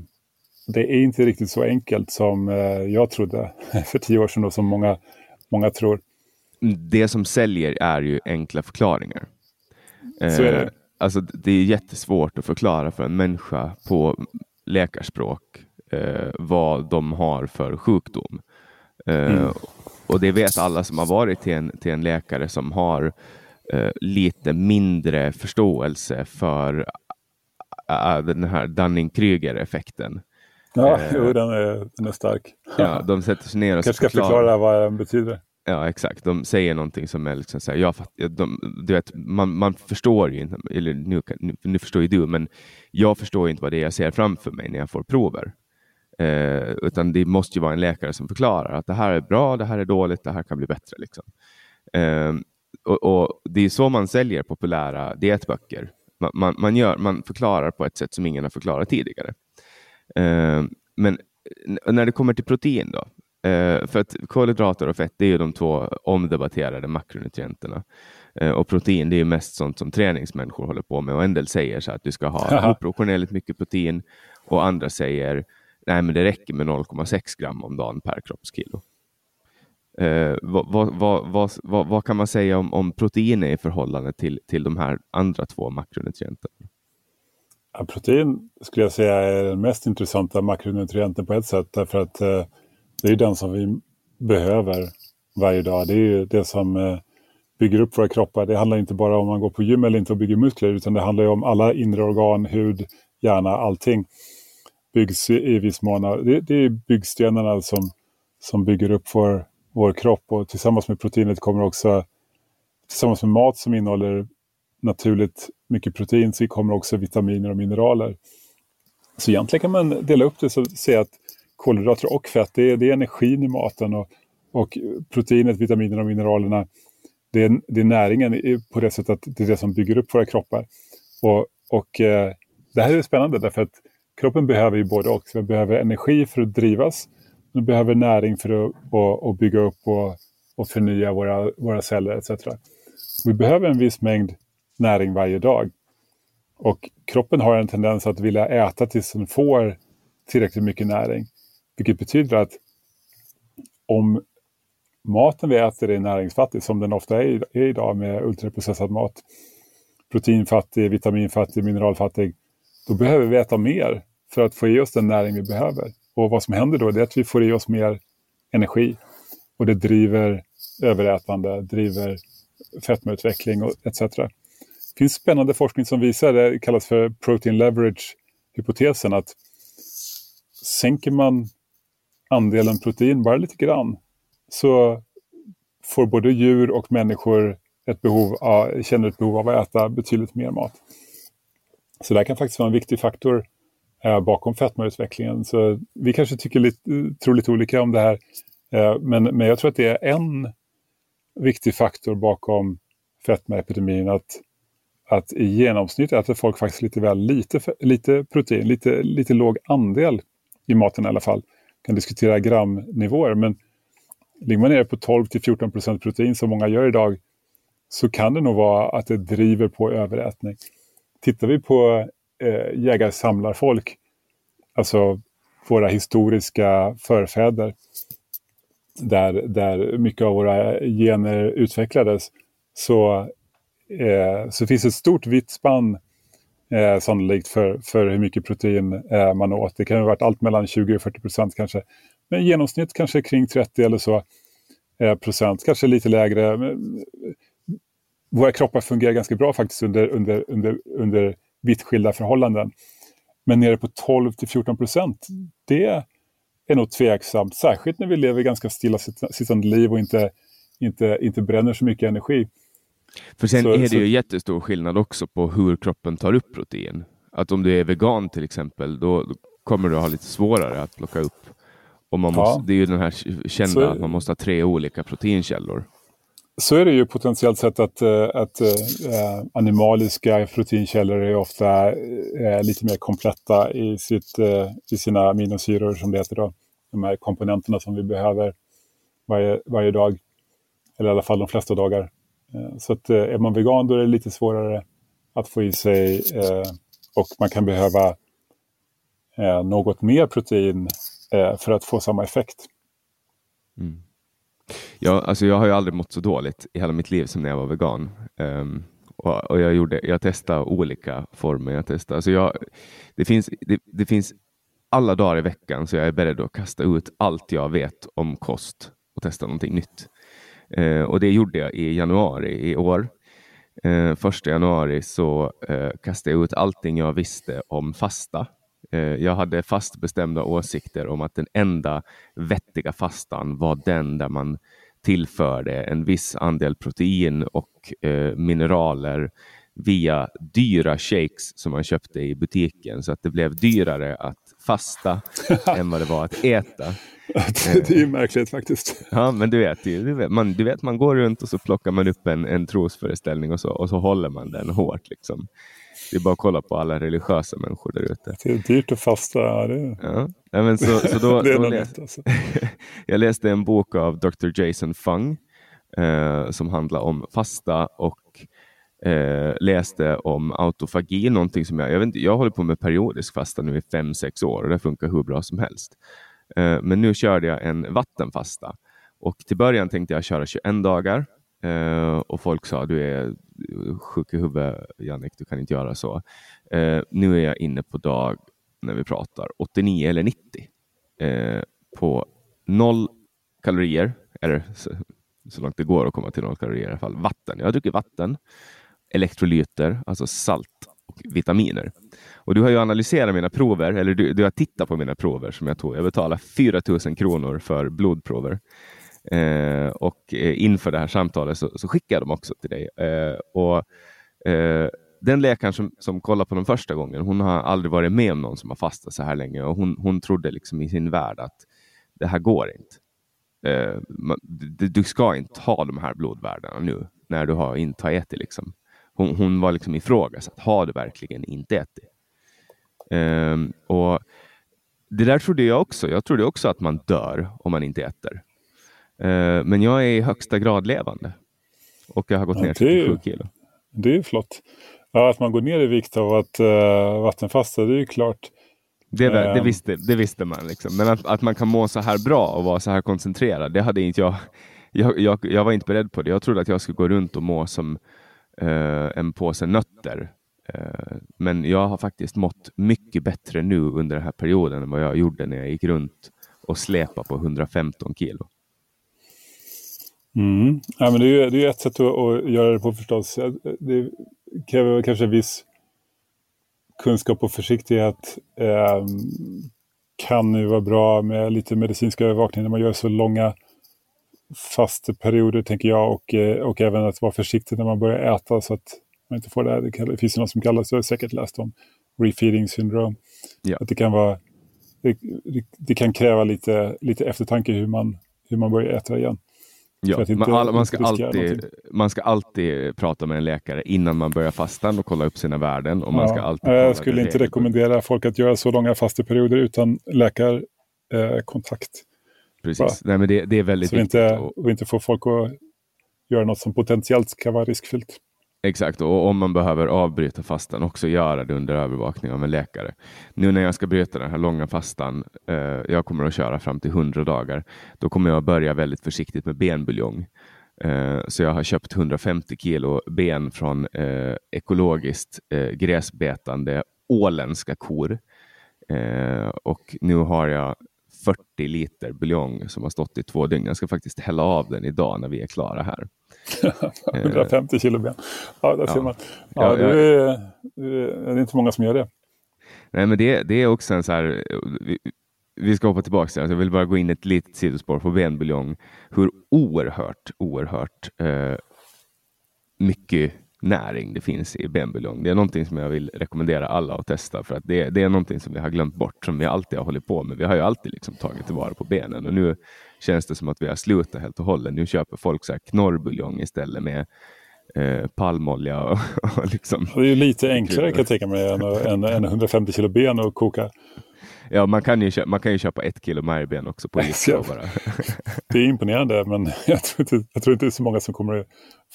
det är inte riktigt så enkelt som eh, jag trodde för tio år sedan och som många, många tror. Det som säljer är ju enkla förklaringar. Så är det. Eh, alltså, det är jättesvårt att förklara för en människa på läkarspråk eh, vad de har för sjukdom. Eh, mm. Och det vet alla som har varit till en, till en läkare som har eh, lite mindre förståelse för äh, den här Dunning-Kruger-effekten. Ja, eh, jo, den, är, den är stark. Ja, de sätter sig ner och kanske ska förklara vad den betyder. Ja, exakt. De säger någonting som är liksom så här, jag fatt, de, du vet, man, man förstår ju inte, eller nu, nu, nu, förstår ju du, men jag förstår inte vad det är jag ser framför mig när jag får prover. Eh, utan det måste ju vara en läkare som förklarar att det här är bra, det här är dåligt, det här kan bli bättre. Liksom. Eh, och, och, Det är så man säljer populära dietböcker. Man, man, man, gör, man förklarar på ett sätt som ingen har förklarat tidigare. Eh, men när det kommer till protein då? Eh, för att kolhydrater och fett det är ju de två omdebatterade makronutrienterna. Eh, och protein det är mest sånt som träningsmänniskor håller på med och en del säger så att du ska ha oproportionerligt mycket protein och andra säger nej men det räcker med 0,6 gram om dagen per kroppskilo. Eh, vad, vad, vad, vad, kan man säga om, om proteiner i förhållande till, till de här andra två makronutrienterna? Ja, protein skulle jag säga är den mest intressanta makronutrienten på ett sätt därför att eh, det är den som vi behöver varje dag. Det är ju det som eh, bygger upp våra kroppar. Det handlar inte bara om man går på gym eller inte och bygger muskler utan det handlar om alla inre organ, hud, hjärna, allting byggs i, i viss mån. Det, det är byggstenarna som, som bygger upp vår, vår kropp och tillsammans med proteinet kommer också tillsammans med mat som innehåller naturligt mycket protein så kommer också vitaminer och mineraler. Så egentligen kan man dela upp det och säga att kolhydrater och fett, det är, det är energin i maten och, och proteinet, vitaminerna och mineralerna, det är, det är näringen på det sättet att det är det som bygger upp våra kroppar. Och, och eh, det här är spännande därför att kroppen behöver ju både och. Den behöver energi för att drivas. Den behöver näring för att och, och bygga upp och, och förnya våra, våra celler etc. Vi behöver en viss mängd näring varje dag. Och kroppen har en tendens att vilja äta tills den får tillräckligt mycket näring. Vilket betyder att om maten vi äter är näringsfattig, som den ofta är, idag med ultraprocessad mat, proteinfattig, vitaminfattig, mineralfattig, då behöver vi äta mer för att få i oss den näring vi behöver. Och vad som händer då är att vi får i oss mer energi. Och det driver överätande, driver fetmautveckling etc. Det finns spännande forskning som visar, det kallas för protein leverage-hypotesen, att sänker man andelen protein bara lite grann så får både djur och människor ett behov av, känner ett behov av att äta betydligt mer mat. Så det kan faktiskt vara en viktig faktor eh, bakom fetmautvecklingen. Så vi kanske tycker lite, tror lite olika om det här. Eh, men, men jag tror att det är en viktig faktor bakom fetmaepidemin. Att, att i genomsnitt äter folk faktiskt lite väl lite, lite protein, lite, lite låg andel i maten i alla fall. kan diskutera gramnivåer, men ligger man nere på 12 till 14 procent protein som många gör idag så kan det nog vara att det driver på överätning. Tittar vi på eh, jägar-samlarfolk, alltså våra historiska förfäder, där, där mycket av våra gener utvecklades, så, eh, så finns ett stort vitt spann eh, sannolikt för, för hur mycket protein eh, man åt. Det kan ha varit allt mellan 20 och 40 procent kanske. Men i genomsnitt kanske kring 30 eller så eh, procent, kanske lite lägre. Men, eh, våra kroppar fungerar ganska bra faktiskt under, under, under, under vitt skilda förhållanden. Men nere på 12 till 14 procent, det är nog tveksamt. Särskilt när vi lever ganska stillasittande liv och inte, inte, inte bränner så mycket energi. För sen så, är det så... ju jättestor skillnad också på hur kroppen tar upp protein. Att om du är vegan till exempel, då kommer du ha lite svårare att plocka upp. Och man måste, ja. Det är ju den här kända så... att man måste ha tre olika proteinkällor. Så är det ju potentiellt sett att, eh, att äh, animaliska proteinkällor är ofta äh, lite mer kompletta i, sitt, äh, i sina aminosyror som det heter då. De här komponenterna som vi behöver varje, varje dag. Eller i alla fall de flesta dagar. Eh, så att eh, är man vegan då är det lite svårare att få i sig eh, och man kan behöva något mer protein för att få samma effekt. Mm. Ja, alltså jag har ju aldrig mått så dåligt i hela mitt liv som när jag var vegan. Um, och, och, jag, gjorde, jag testade olika former. Jag testade, alltså jag, det, finns, det, det, finns alla dagar i veckan så jag är beredd att kasta ut allt jag vet om kost och testa någonting nytt. Eh, och det gjorde jag i januari i år. Eh, första januari så eh, kastade jag ut allting jag visste om fasta Eh, jag hade fast bestämda åsikter om att den enda vettiga fastan var den där man tillförde en viss andel protein och eh, mineraler via dyra shakes som man köpte i butiken så att det blev dyrare att fasta än vad det var att äta. det är ju märkligt faktiskt. Ja, men du vet, du vet, man, du vet, man går runt och så plockar man upp en, en trosföreställning och så, och så håller man den hårt. Liksom. Det är bara att kolla på alla religiösa människor där ute. Det är dyrt att fasta. Det, ja. Ja, men så, så då, det är då läs... alltså. Jag läste en bok av Dr. Jason Fung eh, som handlar om fasta och eh, läste om autofagi, någonting som jag, jag, vet inte, jag håller på med periodisk fasta nu i fem sex år och det funkar hur bra som helst. Eh, men nu körde jag en vattenfasta och till början tänkte jag köra 21 dagar eh, och folk sa du är sjuk i huvudet Jannik, du kan inte göra så. Eh, nu är jag inne på dag, när vi pratar, 89 eller 90 eh, på noll kalorier, eller så, så, långt det går att komma till noll kalorier i alla fall. Vatten. Jag dricker vatten, elektrolyter, alltså salt och vitaminer. Och du har ju analyserat mina prover, eller du, du har tittat på mina prover som jag tog. Jag betalade 4 000 kronor för blodprover. Eh, och eh, inför det här samtalet så, så skickade jag dem också till dig. Eh, och eh, den läkaren som, som kollade på dem första gången, hon har aldrig varit med om någon som har fastat så här länge och hon, hon trodde liksom i sin värld att det här går inte. Eh, du, du, ska inte ha de här blodvärdena nu när du har intagit ätit. Liksom hon, hon var liksom ifrågasatt. Har du verkligen inte ätit? Um, och det där trodde jag också. Jag trodde också att man dör om man inte äter. Uh, men jag är i högsta grad levande. Och jag har gått ja, ner 37 kilo. Det är flott. Ja, att man går ner i vikt av att uh, vattenfasta, det är ju klart. Det, det, ehm. visste, det visste man. Liksom. Men att, att man kan må så här bra och vara så här koncentrerad, det hade inte jag. Jag, jag, jag var inte beredd på det. Jag trodde att jag skulle gå runt och må som Eh, en påse nötter. Eh, men jag har faktiskt mått mycket bättre nu under den här perioden än vad jag gjorde när jag gick runt och släpade på 115 kilo. Mm. Ja, men det, är, det är ett sätt att, att göra det på förstås. Det kräver kanske viss kunskap och försiktighet. Eh, kan ju vara bra med lite medicinsk övervakning när man gör så långa fasta perioder tänker jag och, eh, och även att vara försiktig när man börjar äta så att man inte får det här. Det finns ju något som kallas, du har säkert läst om, refeeding syndrome. Ja. Att det kan vara det, det, kan kräva lite, lite eftertanke hur man, hur man börjar äta igen. Ja, man, all, man, ska alltid, man ska alltid prata med en läkare innan man börjar fastan och kolla upp sina värden. Och man ja, ska alltid jag skulle inte rekommendera folk att göra så långa fasteperioder utan läkarkontakt. Eh, Precis, Nej, men det, det, är väldigt så viktigt. Inte, och inte få folk att göra något som potentiellt kan vara riskfyllt. Exakt, och om man behöver avbryta fastan också göra det under övervakning av en läkare. Nu när jag ska bryta den här långa fastan, eh, jag kommer att köra fram till 100 dagar, då kommer jag börja väldigt försiktigt med benbuljong. Eh, så jag har köpt 150 kilo ben från eh, ekologiskt eh, gräsbetande åländska kor. Eh, och nu har jag 40 liter buljong som har stått i två dygn. Jag ska faktiskt hälla av den idag när vi är klara här. 150 kilo ben. Ja, där ja. ser man. Ja, ja, det, är, det är inte många som gör det. Nej, men det, det är också en så här... Vi, vi ska hoppa tillbaka till det. Jag vill bara gå in ett litet sidospår på benbuljong. Hur oerhört, oerhört eh, mycket näring det finns i benbuljong. Det är någonting som jag vill rekommendera alla att testa för att det, det är någonting som vi har glömt bort som vi alltid har hållit på med. Vi har ju alltid liksom tagit tillvara på benen och nu känns det som att vi har slutat helt och hållet. Nu köper folk så här knorrbuljong istället med eh, palmolja. Och, och liksom. Det är ju lite enklare kan jag tänka mig än, än, än 150 kilo ben och koka. Ja, man kan ju, köpa, man kan ju köpa ett kilo märgben också på Ica. bara. det är imponerande, men jag tror, inte, jag tror inte det är så många som kommer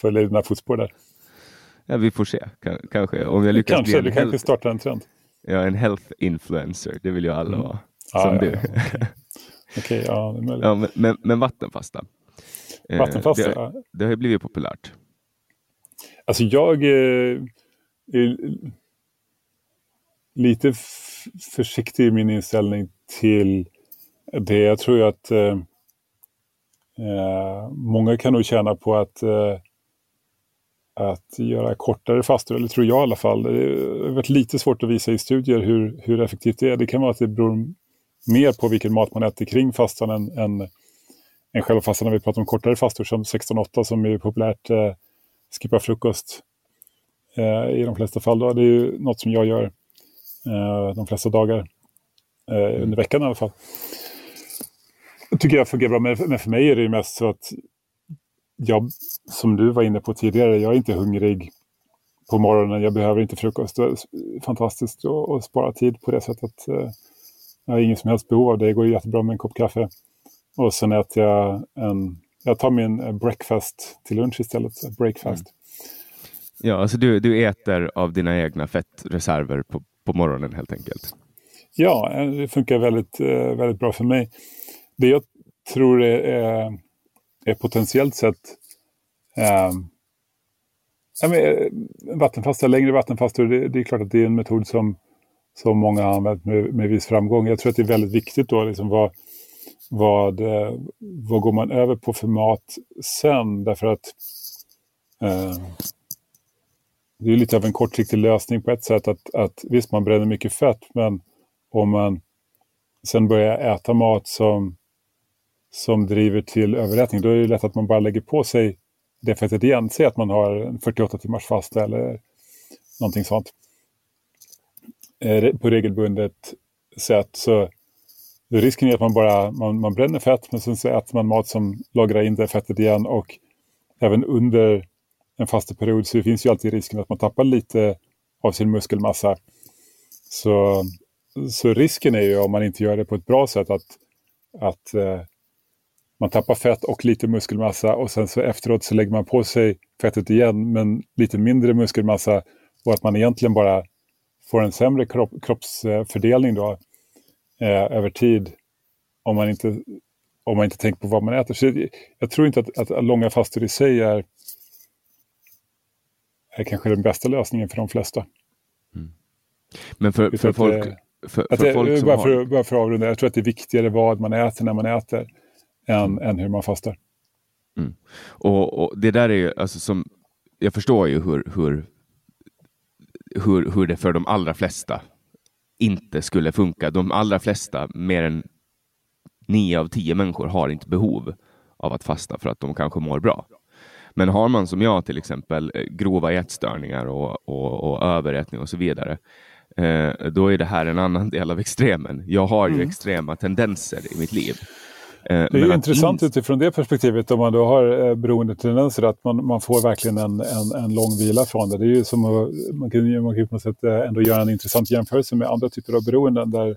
följa dina fotspår där. Ja, vi får se. K kanske. Om jag lyckas kanske, bli en du kanske startar en trend. Ja, en health influencer. Det vill ju alla mm. vara. Ah, som ja, du. Okej, okay, ja, det är Ja, men, men, men vattenfasta. Vattenfasta, eh, det, har, det har blivit populärt. Alltså jag eh, är lite försiktig i min inställning till det. Jag tror att eh, eh, många kan nog tjäna på att eh, att göra kortare fastor, eller tror jag i alla fall. Det har varit lite svårt att visa i studier hur, hur effektivt det är. Det kan vara att det beror mer på vilken mat man äter kring fastan än, än, än själva fastan. När vi pratar om kortare fastor som 16-8 som är populärt, eh, skippa frukost eh, i de flesta fall. Då. Det är ju något som jag gör eh, de flesta dagar, eh, under veckan i alla fall. Det tycker jag fungerar bra, men för mig är det mest så att jag, som du var inne på tidigare, jag är inte hungrig på morgonen. Jag behöver inte frukost. Det är fantastiskt att, spara tid på det sättet. Eh, jag har ingen som helst behov av det. Det går jättebra med en kopp kaffe. Och sen äter jag en... Jag tar min eh, breakfast till lunch istället. Breakfast. Mm. Ja, alltså du, du äter av dina egna fettreserver på, på morgonen helt enkelt? Ja, eh, det funkar väldigt, väldigt bra för mig. Det jag tror är är potentiellt sett eh, ja, men, eh, vattenfasta, längre vattenfastor, det, det, är klart att det är en metod som, som många har använt med, med viss framgång. Jag tror att det är väldigt viktigt då, liksom vad, vad, eh, vad går man över på för mat sen? Därför att eh, det är lite av en kortsiktig lösning på ett sätt att, att visst, man bränner mycket fett, men om man sen börjar äta mat som som driver till överätning, då är det lätt att man bara lägger på sig det fettet igen. Säg att man har 48 timmars fasta eller någonting sånt. Eh, på regelbundet sätt. Så risken är att man bara man, man bränner fett men sen så äter man mat som lagrar in det fettet igen och även under en fasteperiod så det finns ju alltid risken att man tappar lite av sin muskelmassa. Så, så risken är ju om man inte gör det på ett bra sätt att, att eh, man tappar fett och lite muskelmassa och sen så efteråt så lägger man på sig fettet igen men lite mindre muskelmassa och att man egentligen bara får en sämre kropp, kroppsfördelning då eh, över tid om man, inte, om man inte tänker på vad man äter. Så jag tror inte att, att långa fastor i sig är, är kanske den bästa lösningen för de flesta. Mm. Men för, för folk, det, för, för det, folk som bara, har... för, bara för att avrunda, jag tror att det är viktigare vad man äter när man äter än, än hur man fastar. Mm. Och, och, det där är ju, alltså som, jag förstår ju hur, hur, hur, hur det för de allra flesta inte skulle funka. De allra flesta, mer än nio av tio människor, har inte behov av att fasta för att de kanske mår bra. Men har man som jag till exempel eh, grova ätstörningar och, och, och överätning och så vidare, eh, då är det här en annan del av extremen. Jag har ju mm. extrema tendenser i mitt liv. Eh, det är intressant in... utifrån det perspektivet om man då har eh, beroendetendenser att man, man får verkligen en, en, en lång vila från det. Det är ju som att, man kan, man kan på något sätt eh, ändå göra en intressant jämförelse med andra typer av beroenden där,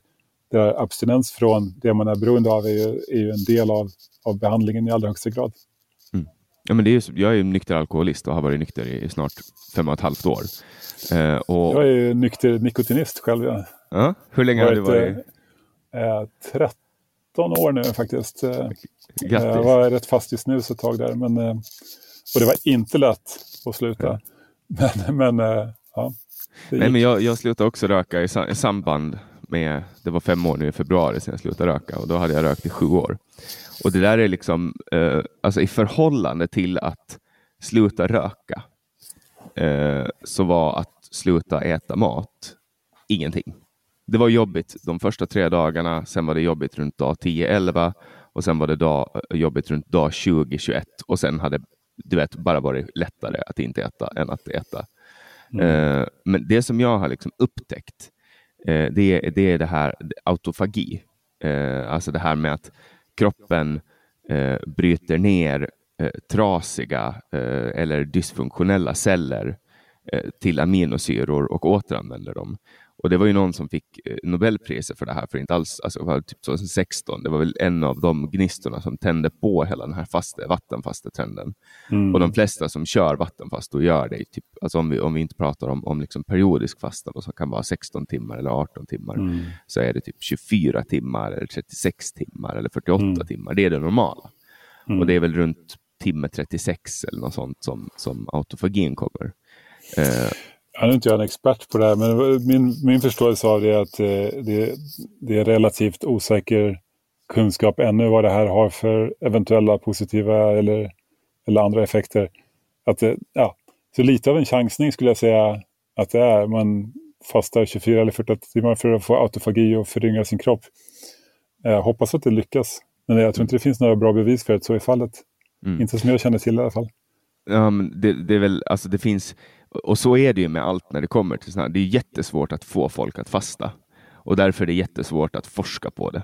där abstinens från det man är beroende av är ju, är ju en del av, av behandlingen i allra högsta grad. Mm. Ja, men det är, jag är ju nykter alkoholist och har varit nykter i snart fem och ett halvt år. Eh, och... Jag är ju nykter nikotinist själv. Ja. Ja, hur länge har du varit? Eh, 13 år nu faktiskt. Eh, Grattis. Jag var rätt fast i snus ett tag där. Men, eh, och det var inte lätt att sluta. Men, men eh, ja. Nej, men jag, jag slutade också röka i, i samband med, det var fem år nu i februari sedan jag slutade röka och då hade jag rökt i sju år. Och det där är liksom, eh, alltså i förhållande till att sluta röka, eh, så var att sluta äta mat ingenting det var jobbigt de första tre dagarna, sen var det jobbigt runt dag 10-11 och sen var det dag, jobbigt runt dag 20-21 och sen hade du vet, bara varit lättare att inte äta än att äta. Mm. Uh, men det som jag har liksom upptäckt, uh, det, är, det är det här autofagi. Uh, alltså det här med att kroppen bryter ner trasiga eller dysfunktionella celler till aminosyror och återanvänder dem. Och det var ju någon som fick eh, Nobelpriset för det här för inte alls, alltså typ 2016. Det var väl en av de gnistorna som tände på hela den här faste, vattenfastetrenden. Mm. Och de flesta som kör vattenfast och gör det, typ, alltså om, vi, om vi inte pratar om, om liksom periodisk fasta som kan vara 16 timmar eller 18 timmar, mm. så är det typ 24 timmar eller 36 timmar eller 48 mm. timmar. Det är det normala. Och det är mm. väl runt timme 36 eller något sånt som, som autofagin kommer. Eh, jag är inte jag en expert på det här, men min, min förståelse av det är att eh, det, det är relativt osäker kunskap ännu vad det här har för eventuella positiva eller, eller andra effekter. Att det, ja, så lite av en chansning skulle jag säga att det är. Man fastar 24 eller 48 timmar för att få autofagi och föryngra sin kropp. Jag hoppas att det lyckas. Men jag tror inte det finns några bra bevis för att så är fallet. Mm. Inte som jag känner till i alla fall. Ja, men det, det, är väl, alltså det finns och så är det ju med allt när det kommer till sådana Det är jättesvårt att få folk att fasta och därför är det jättesvårt att forska på det.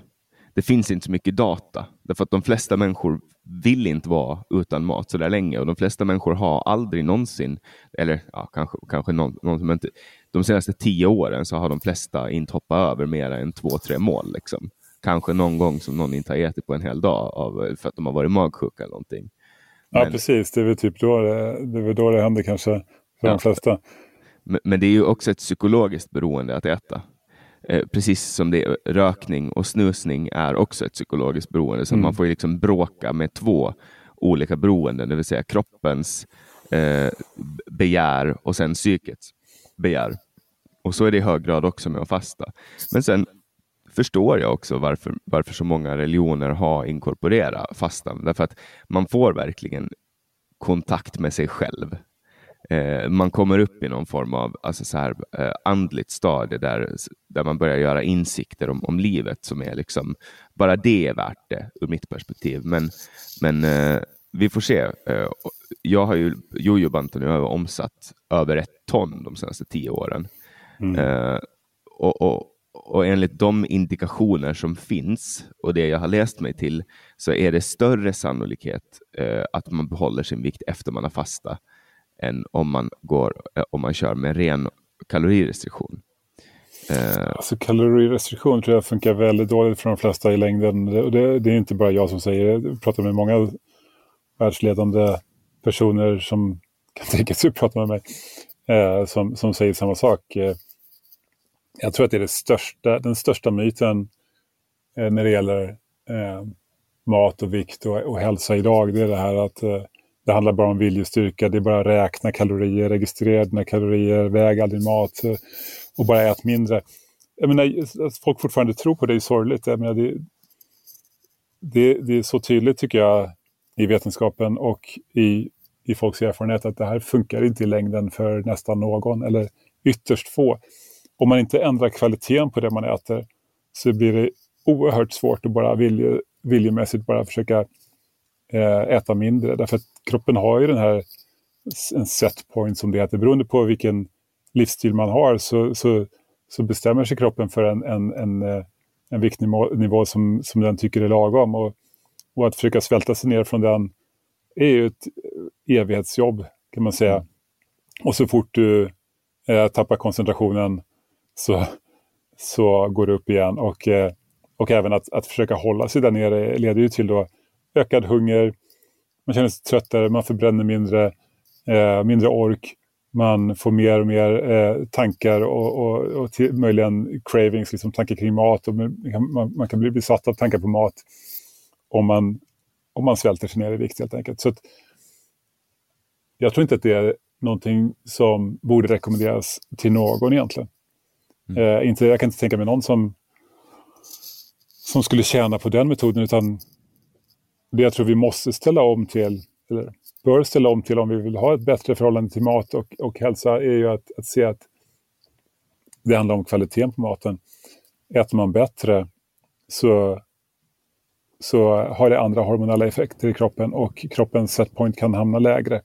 Det finns inte så mycket data därför att de flesta människor vill inte vara utan mat så där länge och de flesta människor har aldrig någonsin, eller ja, kanske, kanske någon, någon inte, de senaste tio åren så har de flesta inte hoppat över mer än två, tre mål. Liksom. Kanske någon gång som någon inte har ätit på en hel dag av, för att de har varit magsjuka eller någonting. Men... Ja, precis. Det är väl typ då det, det, då det händer kanske för ja. de flesta. Men, men, det är ju också ett psykologiskt beroende att äta. Eh, precis som det rökning och snusning är också ett psykologiskt beroende. Så mm. man får liksom bråka med två olika beroenden, det vill säga kroppens eh, begär och sen psykets begär. Och så är det i hög grad också med att fasta. Men sen förstår jag också varför, varför så många religioner har inkorporerat fastan. Därför att man får verkligen kontakt med sig själv eh, man kommer upp i någon form av alltså så här, eh, andligt stadie där, där man börjar göra insikter om, om livet som är liksom, bara det är värt det ur mitt perspektiv. Men, men eh, vi får se. Eh, jag har ju, jojobanten nu har omsatt över ett ton de senaste tio åren. Mm. Eh, och, och, och enligt de indikationer som finns och det jag har läst mig till så är det större sannolikhet eh, att man behåller sin vikt efter man har fastat än om man, går, eh, om man kör med ren kalorirestriktion. Eh, alltså kalorirestriktion tror jag funkar väldigt dåligt för de flesta i längden. Det, det, det är inte bara jag som säger det. Jag pratar med många världsledande personer som kan tänka sig att prata med mig. Eh, som, som säger samma sak. Eh, jag tror att det är det största, den största myten eh, när det gäller eh, mat och vikt och, och hälsa idag. Det är det här att eh, det handlar bara om viljestyrka. Det är bara att räkna kalorier, registrera dina kalorier, väga all din mat eh, och bara ät mindre. Jag menar, att folk fortfarande tror på det är sorgligt. Jag menar, det, det, det är så tydligt tycker jag i vetenskapen och i, i folks erfarenhet att det här funkar inte i längden för nästan någon eller ytterst få. Om man inte ändrar kvaliteten på det man äter så blir det oerhört svårt att bara vilje, viljemässigt bara försöka eh, äta mindre. Därför att kroppen har ju den här en set point som det heter. Beroende på vilken livsstil man har så, så, så bestämmer sig kroppen för en, en, en, eh, en viktnivå som, som den tycker är lagom. Och, och att försöka svälta sig ner från den är ju ett evighetsjobb kan man säga. Och så fort du eh, tappar koncentrationen så, så går det upp igen. Och, eh, och även att, att försöka hålla sig där nere leder ju till då ökad hunger, man känner sig tröttare, man förbränner mindre, eh, mindre ork, man får mer och mer eh, tankar och, och, och till, möjligen cravings, liksom tankar kring mat. Och man, man, kan bli besatt av tankar på mat om man, om man svälter sig ner i vikt helt enkelt. Så att, jag tror inte att det är någonting som borde rekommenderas till någon egentligen. Mm. Eh, inte, jag kan inte tänka mig någon som, som skulle tjäna på den metoden utan det jag tror vi måste ställa om till, eller bör ställa om till om vi vill ha ett bättre förhållande till mat och, och hälsa är ju att, att se att det handlar om kvaliteten på maten. Äter man bättre så, så har det andra hormonella effekter i kroppen och kroppens setpoint kan hamna lägre.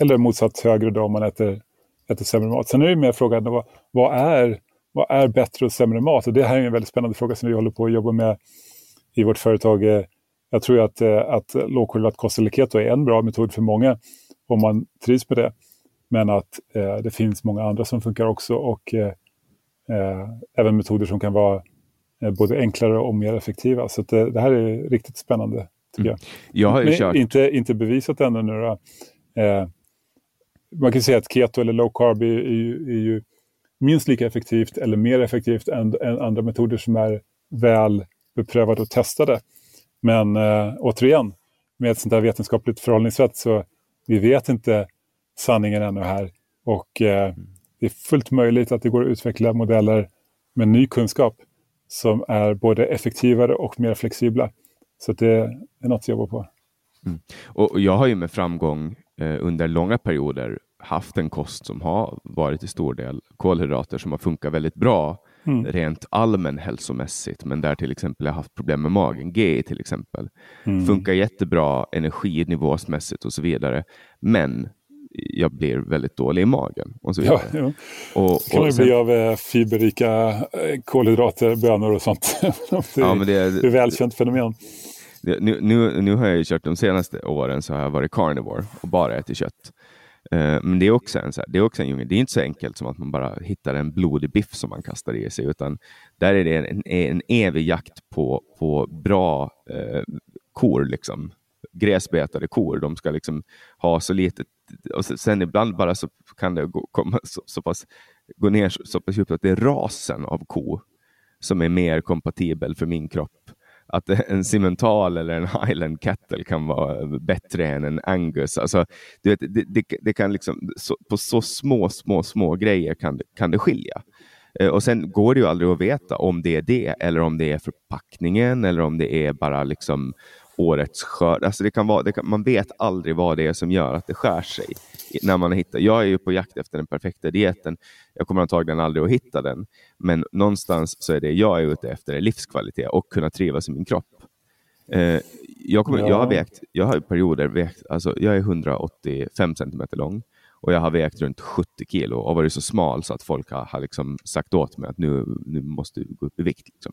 Eller motsatt högre då om man äter, äter sämre mat. Sen är det mer frågan vad, vad, är, vad är bättre och sämre mat? Och det här är en väldigt spännande fråga som vi håller på att jobba med i vårt företag eh, jag tror att, eh, att lågkolhydrat kost eller keto är en bra metod för många om man trivs med det. Men att eh, det finns många andra som funkar också och eh, eh även metoder som kan vara eh, både enklare och mer effektiva. Så det, eh, det, här är riktigt spännande tycker jag. Mm. jag har Men kört... inte, inte bevisat ännu nu då. man kan säga att keto eller low carb är, är, ju, är ju minst lika effektivt eller mer effektivt än, än andra metoder som är väl beprövade och testade. Men eh, återigen, med ett sånt här vetenskapligt förhållningssätt så vi vet inte sanningen ännu här. Och eh, det är fullt möjligt att det går att utveckla modeller med ny kunskap som är både effektivare och mer flexibla. Så det är något att jobba på. Mm. Och jag har ju med framgång eh, under långa perioder haft en kost som har varit till stor del kolhydrater som har funkat väldigt bra mm. rent allmänhälsomässigt, men där till exempel jag haft problem med magen, GI till exempel, mm. funkar jättebra energinivåsmässigt och så vidare. Men jag blir väldigt dålig i magen. Och så vidare. Ja, ja. Och, och kan man sen, bli av eh, fiberrika eh, kolhydrater, bönor och sånt. det, ja, men det, är, är välkänt fenomen. Det, nu, nu, nu har jag kört de senaste åren så har jag varit carnivore och bara ätit kött. Eh, men det är, också en, så här, det är också en djungel. Det är inte så enkelt som att man bara hittar en blodig biff som man kastar i sig, utan där är det en, en evig jakt på, på bra eh, kor, liksom. gräsbetade kor. De ska liksom ha så lite, och sen ibland bara så kan det gå, komma så, så pass, gå ner så, så pass djupt att det är rasen av ko som är mer kompatibel för min kropp att en cimental eller en highland kettle kan vara bättre än en angus. Alltså, du vet, det, det, det kan liksom, så, på så små, små, små grejer kan, kan det skilja. Eh, och sen går det ju aldrig att veta om det är det eller om det är förpackningen eller om det är bara liksom årets skörd. Alltså det kan vara, det kan, man vet aldrig vad det är som gör att det skär sig. När man hittar. Jag är ju på jakt efter den perfekta dieten. Jag kommer antagligen aldrig att hitta den. Men någonstans så är det jag är ute efter är livskvalitet och kunna trivas i min kropp. Eh, jag, kommer, ja. jag har vägt, jag har perioder vägt, alltså jag är 185 centimeter lång och jag har vägt runt 70 kilo och varit så smal så att folk har, har liksom sagt åt mig att nu, nu måste du gå upp i vikt. Liksom.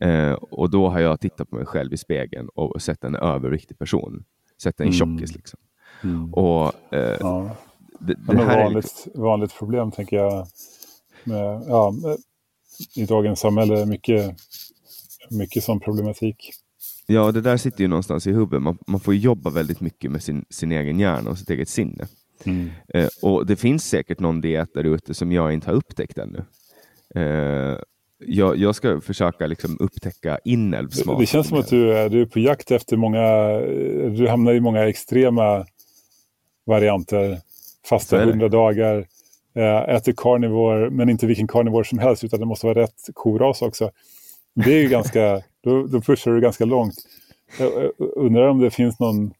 Eh, och då har jag tittat på mig själv i spegeln och sett en överviktig person. Sett en mm. tjockis. Liksom. Mm. Och, eh, ja. det, det, här vanligt, är liksom... vanligt problem tänker jag. Med, ja, med, I dagens samhälle, mycket, mycket sån problematik. Ja, det där sitter ju någonstans i huvudet. Man, man får jobba väldigt mycket med sin, sin egen hjärna och sitt eget sinne. Mm. Eh, och det finns säkert någon diet där ute som jag inte har upptäckt ännu. Eh, jag, jag, ska försöka liksom upptäcka inälvsmat. Det, det känns som att du är, du är på jakt efter många, du hamnar i många extrema varianter. Fasta hundra dagar, eh, äter carnivore, men inte vilken carnivore som helst, utan det måste vara rätt koras också. Det är ju ganska, då, då pushar du ganska långt. Jag undrar om det finns någon,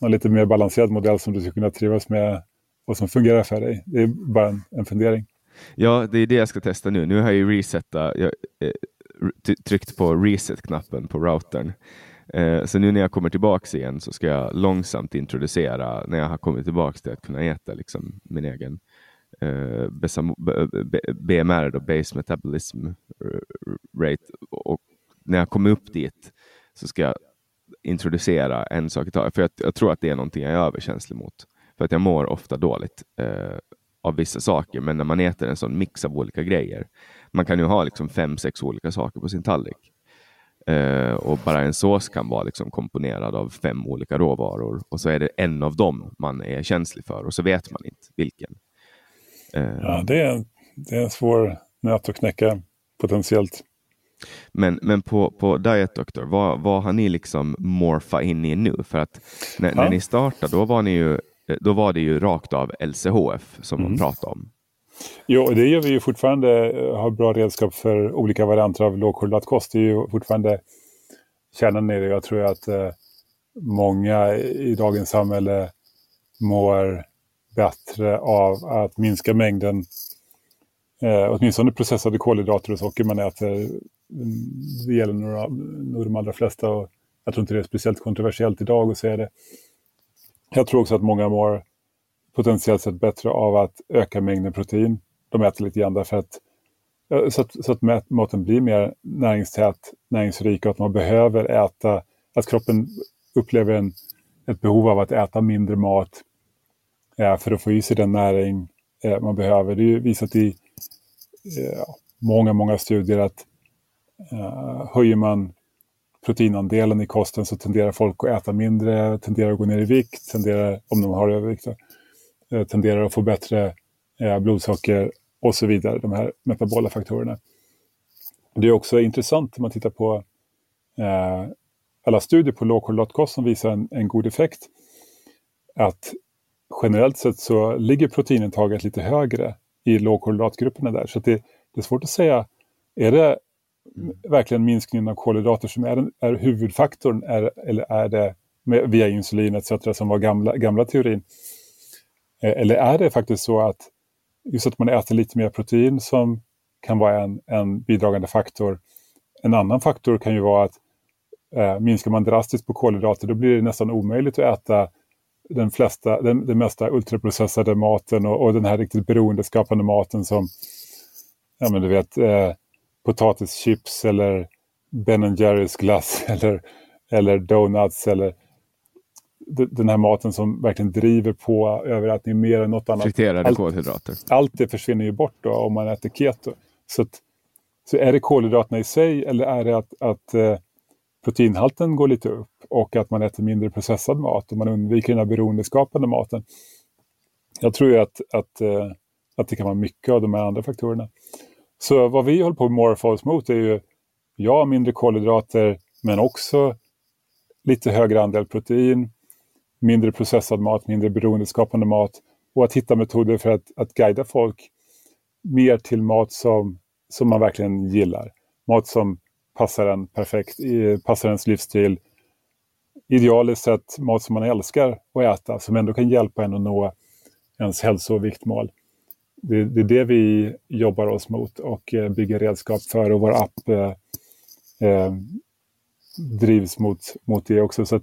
någon lite mer balanserad modell som du skulle kunna trivas med och som fungerar för dig. Det är bara en, en fundering. Ja, det är det jag ska testa nu. Nu har jag ju resetat, jag, eh, tryckt på reset-knappen på routern. Eh, så nu när jag kommer tillbaks igen så ska jag långsamt introducera, när jag har kommit tillbaks till att kunna äta liksom, min egen eh, BMR, då, base metabolism rate. Och när jag kommer upp dit så ska jag introducera en sak i taget. För jag, jag, tror att det är någonting jag är överkänslig mot. För att jag mår ofta dåligt eh, av vissa saker, men när man äter en sån mix av olika grejer. Man kan ju ha liksom fem, sex olika saker på sin tallrik. Eh, och bara en sås kan vara liksom komponerad av fem olika råvaror och så är det en av dem man är känslig för och så vet man inte vilken. Eh, ja, det är, det är en svår nöt att knäcka potentiellt. Men, men på, på Diet Doctor, vad, vad har ni liksom morfa in i nu? För att när, ja. när ni startade, då var, ni ju, då var det ju rakt av LCHF som mm. man pratade om. Jo, det gör vi ju fortfarande, eh, har bra redskap för olika varianter av lågkorrelat kost. Det är ju fortfarande kärnan i det. Jag tror att eh, många i dagens samhälle mår bättre av att minska mängden eh, åtminstone processade kolhydrater och socker man äter. Mm, det gäller nog, nog de allra flesta och jag tror inte det är speciellt kontroversiellt idag att säga det. Jag tror också att många mår potentiellt sett bättre av att öka mängden protein. De äter lite grann därför att eh, så att, så att maten blir mer näringstät, näringsrik och att man behöver äta, att kroppen upplever en, ett behov av att äta mindre mat eh, för att få i sig den näring eh, man behöver. Det är ju visat i eh, många, många studier att eh, höjer man proteinandelen i kosten så tenderar folk att äta mindre, tenderar att gå ner i vikt, tenderar, om de har övervikt, Eh, tenderar att få bättre eh, blodsocker och så vidare, de här metabola faktorerna. Det är också intressant om man tittar på eh, alla studier på lågkolhydratkost som visar en, en, god effekt. Att generellt sett så ligger proteinintaget lite högre i lågkolhydratgrupperna där. Så det, det, är svårt att säga, är det verkligen minskningen av kolhydrater som är, är huvudfaktorn är, eller är det med, via insulin etc. som var gamla, gamla teorin? Eh, eller är det faktiskt så att just att man äter lite mer protein som kan vara en, en bidragande faktor. En annan faktor kan ju vara att eh, minskar man drastiskt på kolhydrater då blir det nästan omöjligt att äta den, flesta, den, den mesta ultraprocessade maten och, och den här riktigt beroendeskapande maten som ja, men du vet, eh, potatischips eller Ben Jerrys glass eller, eller donuts eller den här maten som verkligen driver på överrättning mer än något annat. Friterade allt, kolhydrater. Allt det försvinner ju bort då om man äter keto. Så, att, så är det kolhydraterna i sig eller är det att, att eh, proteinhalten går lite upp och att man äter mindre processad mat och man undviker den här beroendeskapande maten. Jag tror ju att, att, eh, att det kan vara mycket av de här andra faktorerna. Så vad vi håller på med Morphouse mot är ju, ja, mindre kolhydrater, men också lite högre andel protein, mindre processad mat, mindre beroendeskapande mat och att hitta metoder för att, att guida folk mer till mat som, som man verkligen gillar. Mat som passar en perfekt, passar ens livsstil. Idealiskt sett mat som man älskar att äta, som ändå kan hjälpa en att nå ens hälso och viktmål. Det, det är det vi jobbar oss mot och eh, bygger redskap för och vår app eh, eh, drivs mot, mot det också. Så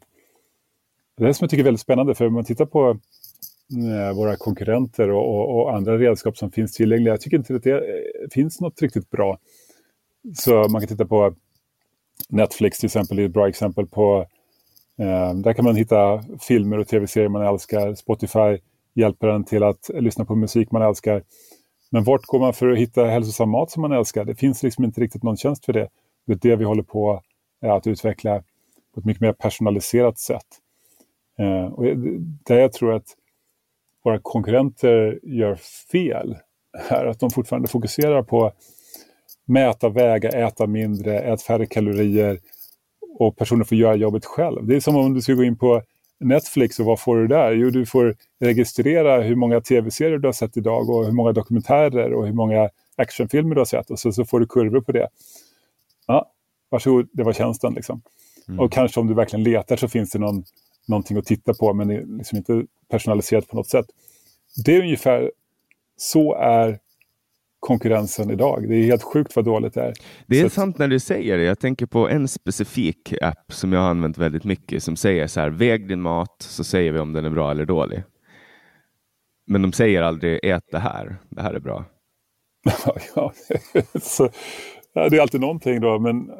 det är det som jag tycker är väldigt spännande, för om man tittar på eh, våra konkurrenter och, och, och, andra redskap som finns tillgängliga, jag tycker inte att det eh, finns något riktigt bra. Så man kan titta på Netflix till exempel, det är ett bra exempel på Eh, där kan man hitta filmer och tv-serier man älskar. Spotify hjälper en till att lyssna på musik man älskar. Men vart går man för att hitta hälsosam mat som man älskar? Det finns liksom inte riktigt någon tjänst för det. Det är det vi håller på eh, att utveckla på ett mycket mer personaliserat sätt. Eh, och där jag tror att våra konkurrenter gör fel är att de fortfarande fokuserar på mäta, väga, äta mindre, äta färre kalorier och personer får göra jobbet själv. Det är som om du ska gå in på Netflix och vad får du där? Jo, du får registrera hur många tv-serier du har sett idag och hur många dokumentärer och hur många actionfilmer du har sett och så, så får du kurvor på det. Ja, varsågod, det var tjänsten liksom. Mm. Och kanske om du verkligen letar så finns det någon, någonting att titta på men är liksom inte personaliserat på något sätt. Det är ungefär så är konkurrensen idag. Det är helt sjukt vad dåligt det är. Det är så sant när du säger det. Jag tänker på en specifik app som jag har använt väldigt mycket som säger så här, väg din mat så säger vi om den är bra eller dålig. Men de säger aldrig ät det här, det här är bra. ja, så, det är alltid någonting då, men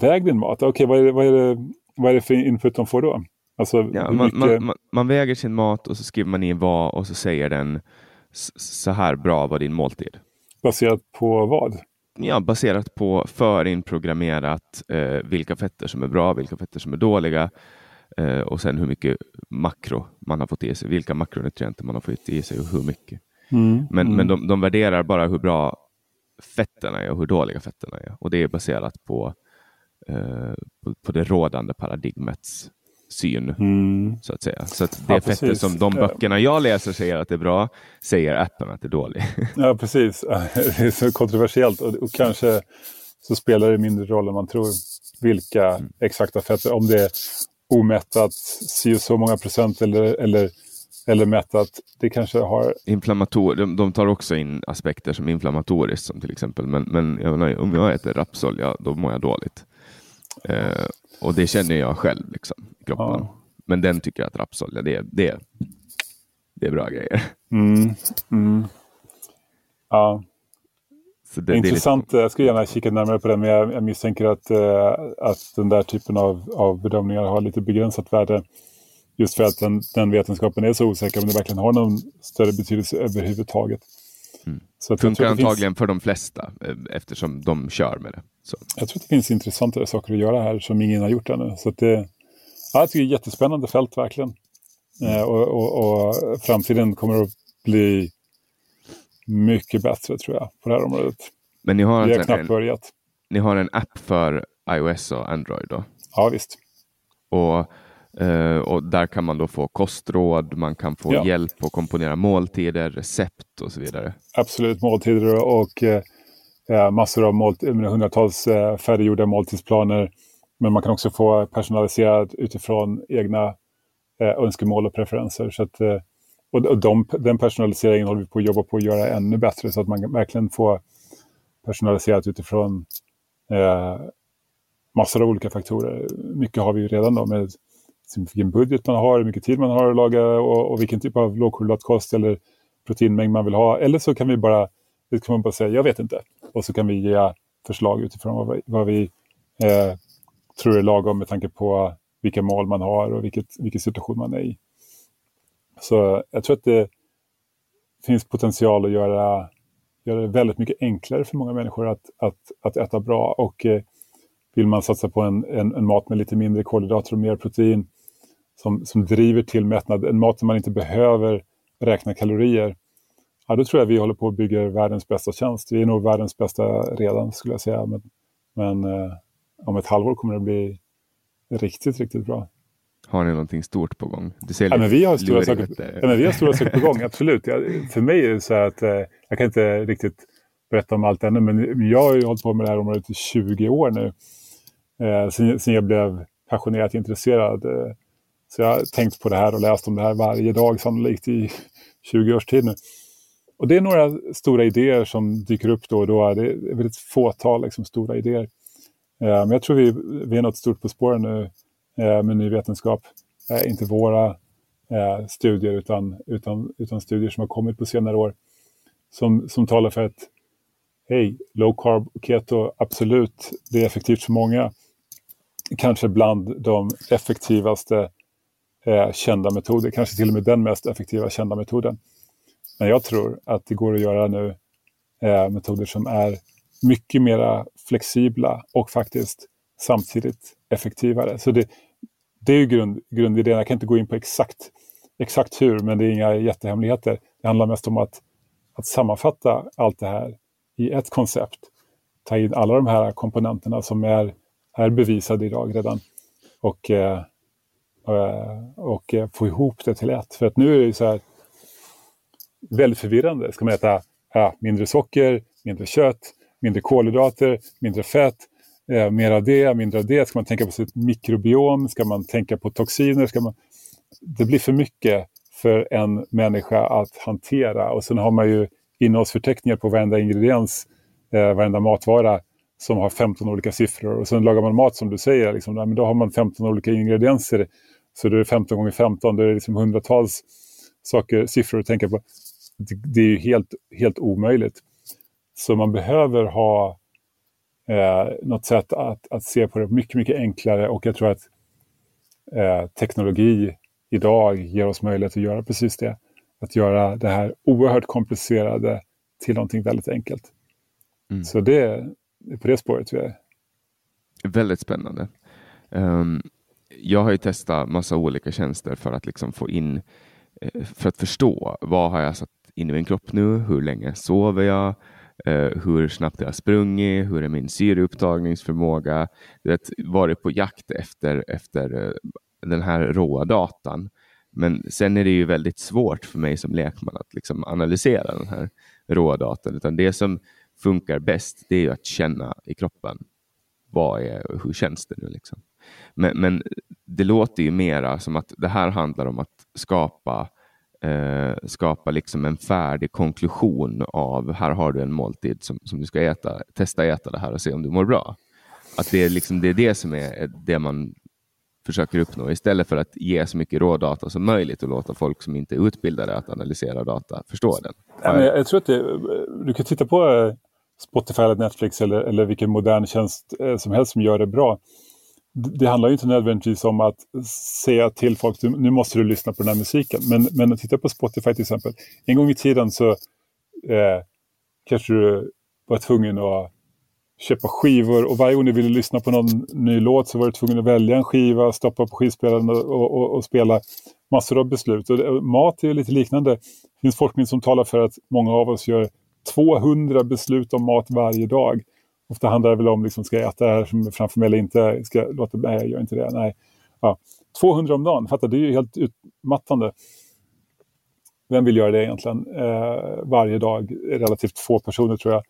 väg din mat. Okej, okay, vad, är det, vad, är det, vad är det för input de får då? Alltså, ja, man, mycket... man, man, väger sin mat och så skriver man i vad och så säger den så här bra var din måltid. Baserat på vad? Ja, baserat på förinprogrammerat eh, vilka fetter som är bra, vilka fetter som är dåliga eh, och sen hur mycket makro man har fått i sig, vilka makronutrienter man har fått i sig och hur mycket. Mm, men mm. men de, de värderar bara hur bra fetterna är och hur dåliga fetterna är och det är baserat på, eh, på, på, det rådande paradigmets syn. Mm. Så att säga. Så att det ja, fetter som de böckerna jag läser säger att det är bra, säger appen att det är dåligt. ja, precis. Det är så kontroversiellt och, och kanske så spelar det mindre roll än man tror vilka mm. exakta fetter, om det är omättat si och så många procent eller, eller, eller mättat. Det kanske har... Inflammator, de, de tar också in aspekter som inflammatoriskt som till exempel, men, men jag menar, om jag äter rapsolja då mår jag dåligt. Eh, och det känner jag själv liksom, i kroppen. Ja. Men den tycker att rapsolja, det, det, det är bra grejer. Mm. Mm. Ja. Det, Intressant, det lite... jag skulle gärna kika närmare på det, men jag, jag misstänker att, uh, att den där typen av, av bedömningar har lite begränsat värde. Just för att den, den vetenskapen är så osäker om det verkligen har någon större betydelse överhuvudtaget. Mm. Så Funkar antagligen finns... för de flesta eh, eftersom de kör med det. Så. Jag tror att det finns intressantare saker att göra här som ingen har gjort ännu. Så det, ja, jag tycker det är ett jättespännande fält verkligen. Mm. Eh, och, och, och, framtiden kommer att bli mycket bättre tror jag på det här området. Men ni har, Vi har knappt en, börjat. Ni har en app för iOS och Android då? Ja visst. Och Uh, och där kan man då få kostråd, man kan få ja. hjälp att komponera måltider, recept och så vidare. Absolut, måltider och uh, massor av målt hundratals uh, färdiggjorda måltidsplaner. Men man kan också få personaliserat utifrån egna uh, önskemål och preferenser. Så att, och och de, den personaliseringen håller vi på att jobba på att göra ännu bättre så att man verkligen får personaliserat utifrån massor av olika faktorer. Mycket har vi ju redan då med vilken budget man har, hur mycket tid man har att laga och, och vilken typ av lågkolhydratkost eller proteinmängd man vill ha. Eller så kan vi bara, kan man bara säga, jag vet inte. Och så kan vi ge förslag utifrån vad vi, vad vi eh, tror är lagom med tanke på vilka mål man har och vilket, vilken situation man är i. Så jag tror att det finns potential att göra, göra det väldigt mycket enklare för många människor att, att, att äta bra. Och eh, vill man satsa på en, en, en, mat med lite mindre kolhydrater och mer protein som, som driver till mättnad, en mat som man inte behöver räkna kalorier, ja, då tror jag vi håller på att bygga världens bästa tjänst. Vi är nog världens bästa redan skulle jag säga. Men, men eh, om ett halvår kommer det bli riktigt, riktigt bra. Har ni någonting stort på gång? Du ser ja, men vi, har stora saker, ja, men vi har stora saker på gång, absolut. Jag, för mig är det så att eh, jag kan inte riktigt berätta om allt ännu, men jag har ju hållit på med det här området i 20 år nu. Eh, sen, sen jag blev passionerat intresserad. Eh, så jag har tänkt på det här och läst om det här varje dag sannolikt i 20 års tid nu. Och det är några stora idéer som dyker upp då och då. Det är väldigt fåtal liksom, stora idéer. Eh, men jag tror vi, vi är något stort på spåren nu eh, med ny vetenskap. Eh, inte våra eh, studier utan, utan, utan studier som har kommit på senare år. Som, som talar för att hej, low carb och keto, absolut, det är effektivt för många. kanske bland de effektivaste eh, kända metoder, kanske till och med den mest effektiva kända metoden. Men jag tror att det går att göra nu eh, metoder som är mycket mer flexibla och faktiskt samtidigt effektivare. Så det, det är ju grund, grundidén. Jag kan inte gå in på exakt, exakt hur, men det är inga jättehemligheter. Det handlar mest om att, att sammanfatta allt det här i ett koncept. Ta in alla de här komponenterna som är, är bevisade idag redan. Och, eh, Eh, och eh, få ihop det till ett. För att nu är det så här väldigt förvirrande. Ska man äta ja, mindre socker, mindre kött, mindre kolhydrater, mindre fett, eh, mer av det, mindre av det. Ska man tänka på sitt mikrobiom? Ska man tänka på toxiner? Ska man... Det blir för mycket för en människa att hantera. Och sen har man ju innehållsförteckningar på varenda ingrediens, eh, varenda matvara som har 15 olika siffror. Och sen lagar man mat som du säger, liksom, men då har man 15 olika ingredienser. Så då är det 15 gånger 15, då är det liksom hundratals saker, siffror att tänka på. Det, det är ju helt, helt omöjligt. Så man behöver ha eh, något sätt att, att se på det mycket, mycket enklare och jag tror att eh, teknologi idag ger oss möjlighet att göra precis det. Att göra det här oerhört komplicerade till någonting väldigt enkelt. Mm. Så det på det spåret vi är. Väldigt spännande. Um, jag har ju testat massa olika tjänster för att liksom få in, eh, för att förstå vad har jag satt in i min kropp nu? Hur länge sover jag? Uh, hur snabbt jag har sprungit? Hur är min syreupptagningsförmåga? Det varit på jakt efter, efter uh, den här råa datan. Men sen är det ju väldigt svårt för mig som lekman att liksom analysera den här råa datan. Utan det som funkar bäst, det är ju att känna i kroppen. Vad är, hur känns det nu? Liksom? Men, men det låter ju mera som att det här handlar om att skapa eh, skapa liksom en färdig konklusion av här har du en måltid som, som du ska äta. Testa äta det här och se om du mår bra. Att det är, liksom, det, är det som är det man försöker uppnå istället för att ge så mycket rådata som möjligt och låta folk som inte är utbildade att analysera data förstå den. Jag tror att det, du kan titta på eh, Spotify eller Netflix eller, eller vilken modern tjänst eh, som helst som gör det bra. Det handlar ju inte nödvändigtvis om att säga till folk nu måste du lyssna på den här musiken. Men, men titta på Spotify till exempel. En gång i tiden så eh, kanske du var tvungen att köpa skivor och varje gång du ville lyssna på någon ny låt så var du tvungen att välja en skiva, stoppa på skivspelaren och, och, och spela massor av beslut. Och mat är lite liknande. Det finns forskning som talar för att många av oss gör 200 beslut om mat varje dag. Ofta handlar det väl om, liksom, ska jag äta det här som är framför mig eller inte? Ska jag låta, nej, jag gör inte det. Nej. Ja. 200 om dagen, fattar, det är ju helt utmattande. Vem vill göra det egentligen? Eh, varje dag, relativt få personer tror jag.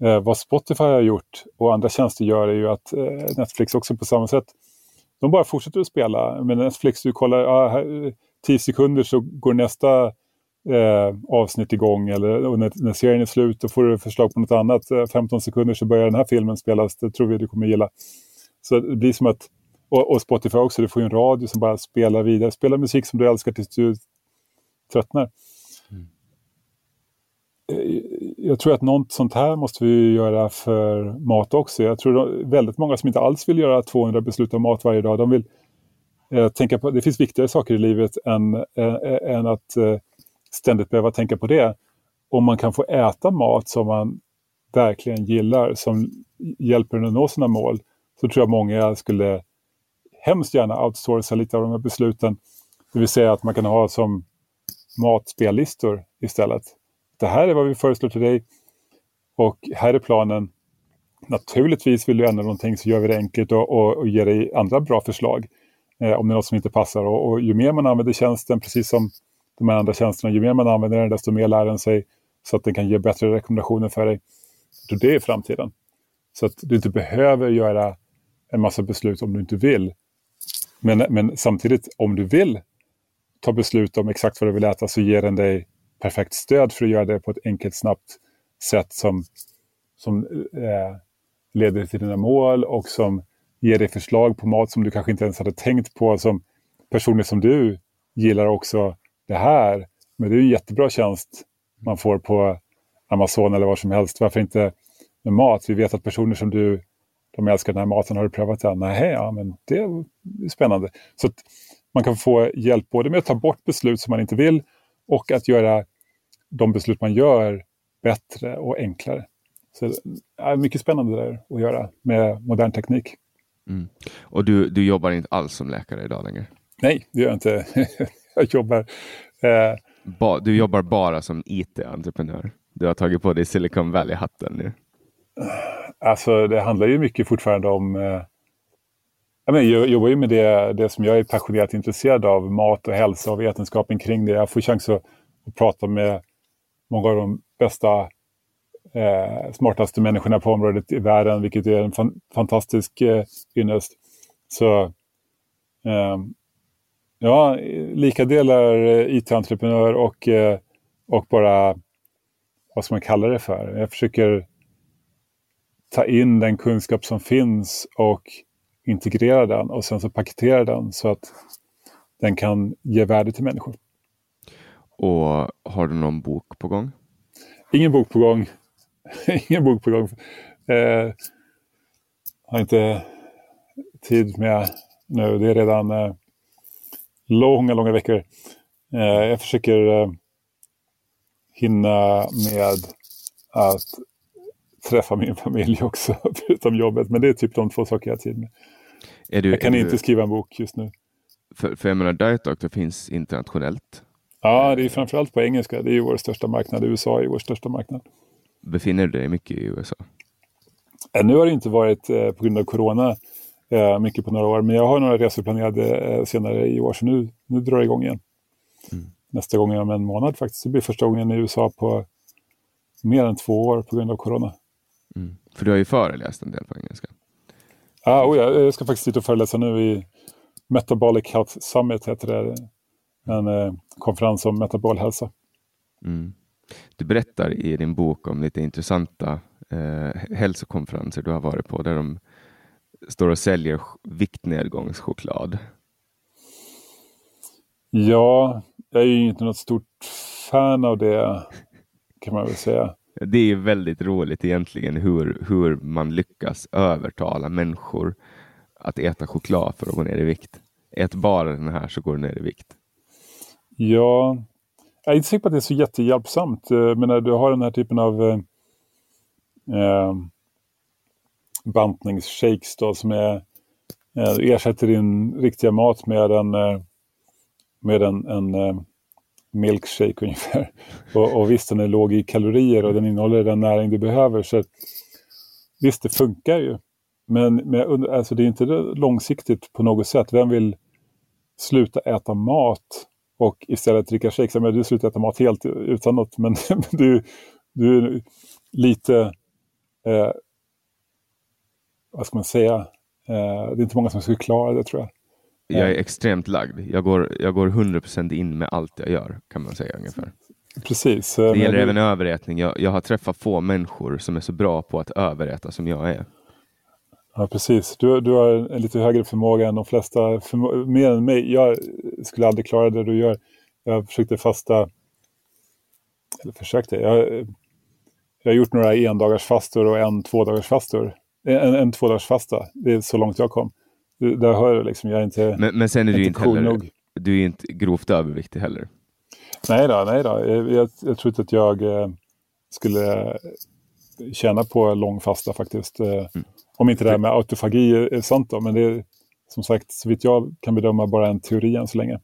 Eh, vad Spotify har gjort och andra tjänster gör är ju att eh, Netflix också på samma sätt. De bara fortsätter att spela. Men Netflix, du kollar, ah, här, 10 sekunder så går nästa eh, avsnitt igång eller när, när serien är slut då får du förslag på något annat. 15 eh, sekunder så börjar den här filmen spelas, det tror vi du kommer gilla. Så det blir som att, och, och Spotify också, du får ju en radio som bara spelar vidare. Spela musik som du älskar tills du tröttnar. Eh, jag tror att något sånt här måste vi göra för mat också. Jag tror väldigt många som inte alls vill göra 200 beslut om mat varje dag. De vill eh, tänka på, det finns viktigare saker i livet än, äh, än att äh, ständigt behöva tänka på det. Om man kan få äta mat som man verkligen gillar, som hjälper en att nå sina mål, så tror jag många skulle hemskt gärna outsourca lite av de här besluten. Det vill säga att man kan ha som matspellistor istället det här är vad vi föreslår till dig och här är planen. Naturligtvis vill du ändra någonting så gör vi det enkelt och, och, och ger dig andra bra förslag eh, om det är något som inte passar. Och, och, ju mer man använder tjänsten, precis som de här andra tjänsterna, ju mer man använder den desto mer lär den sig så att den kan ge bättre rekommendationer för dig. Så det är framtiden. Så att du inte behöver göra en massa beslut om du inte vill. Men, men samtidigt, om du vill ta beslut om exakt vad du vill äta så ger den dig perfekt stöd för att göra det på ett enkelt, snabbt sätt som, som eh, leder till dina mål och som ger dig förslag på mat som du kanske inte ens hade tänkt på. Som personer som du gillar också det här. Men det är en jättebra tjänst man får på Amazon eller var som helst. Varför inte med mat? Vi vet att personer som du de älskar den här maten, har du prövat den? Nej, ja men det är spännande. Så att man kan få hjälp både med att ta bort beslut som man inte vill och att göra de beslut man gör bättre och enklare. Så det är mycket spännande där att göra med modern teknik. Mm. Och du, du jobbar inte alls som läkare idag längre? Nej, det gör jag inte. jag jobbar... Eh... Ba, du jobbar bara som IT-entreprenör? Du har tagit på dig Silicon Valley-hatten nu? Alltså det handlar ju mycket fortfarande om... Eh... Jag jobbar ju med det, det som jag är passionerat intresserad av, mat och hälsa och vetenskapen kring det. Jag får chans att, att prata med många av de bästa eh, smartaste människorna på området i världen, vilket är en fan, fantastisk eh, ynnest. Så eh, ja, lika delar eh, IT-entreprenör och, eh, och bara, vad ska man kalla det för? Jag försöker ta in den kunskap som finns och integrera den och sen så paketera den så att den kan ge värde till människor. Och har du någon bok på gång? Ingen bok på gång. ingen bok på gång. Eh, har inte tid med nu. Det är redan eh, långa, långa veckor. Eh, jag försöker eh, hinna med att träffa min familj också, förutom jobbet. Men det är typ de två saker jag har tid med. Du, jag kan inte du... skriva en bok just nu. För, för jag menar, Diet Doctor finns internationellt. Ja, det är framförallt på engelska. Det är ju vår största marknad. USA är vår största marknad. Befinner du dig mycket i USA? Nu har det inte varit eh, på grund av corona eh, mycket på några år, men jag har några resor planerade eh, senare i år, så nu, nu drar det igång igen. Mm. Nästa gång om en månad faktiskt. Det blir första gången i USA på mer än två år på grund av corona. Mm. För du har ju föreläst en del på engelska. Ah, oh ja, jag ska faktiskt sitta och föreläsa nu i Metabolic Health Summit, heter det. En eh, konferens om metabol hälsa. Mm. Du berättar i din bok om lite intressanta eh, hälsokonferenser du har varit på där de står och säljer viktnedgångschoklad. Ja, jag är ju inte något stort fan av det kan man väl säga. Det är väldigt roligt egentligen hur, hur man lyckas övertala människor att äta choklad för att gå ner i vikt. Ät bara den här så går du ner i vikt. Ja, jag är inte säker på att det är så jättehjälpsamt. Eh, men när du har den här typen av eh, eh bantningsshakes då, som är, eh, ersätter din riktiga mat med en, eh, med en, en eh, milkshake ungefär. Och, och visst, den är låg i kalorier och den innehåller den näring du behöver. Så visst, det funkar ju. Men, men alltså, det är inte långsiktigt på något sätt. Vem vill sluta äta mat och istället dricka shakes? Men du slutar äta mat helt utan något, men du, du är lite, eh, vad ska man säga, eh, det är inte många som skulle klara det tror jag. Jag är extremt lagd. Jag går, jag går 100% in med allt jag gör, kan man säga ungefär. Precis. Det gäller du... även överätning. Jag, jag har träffat få människor som är så bra på att överäta som jag är. Ja, precis. Du, du har en lite högre förmåga än de flesta. Förmo- mer än mig. Jag skulle aldrig klara det du gör. Jag försökte fasta, eller försökte, jag, jag har gjort några endagars fastor och en tvådagars fastor. En, en tvådagars fasta, det är så långt jag kom. Där hör du liksom, jag är inte Men, men sen är du inte cool heller, nog. du är inte grovt överviktig heller? Nej då, nej då. Jag, jag, jag tror inte att jag eh, skulle tjäna på lång fasta faktiskt. Eh, mm. Om inte det här med autofagi är sant då, men det är som sagt, så vitt jag kan bedöma, bara en teori än så länge.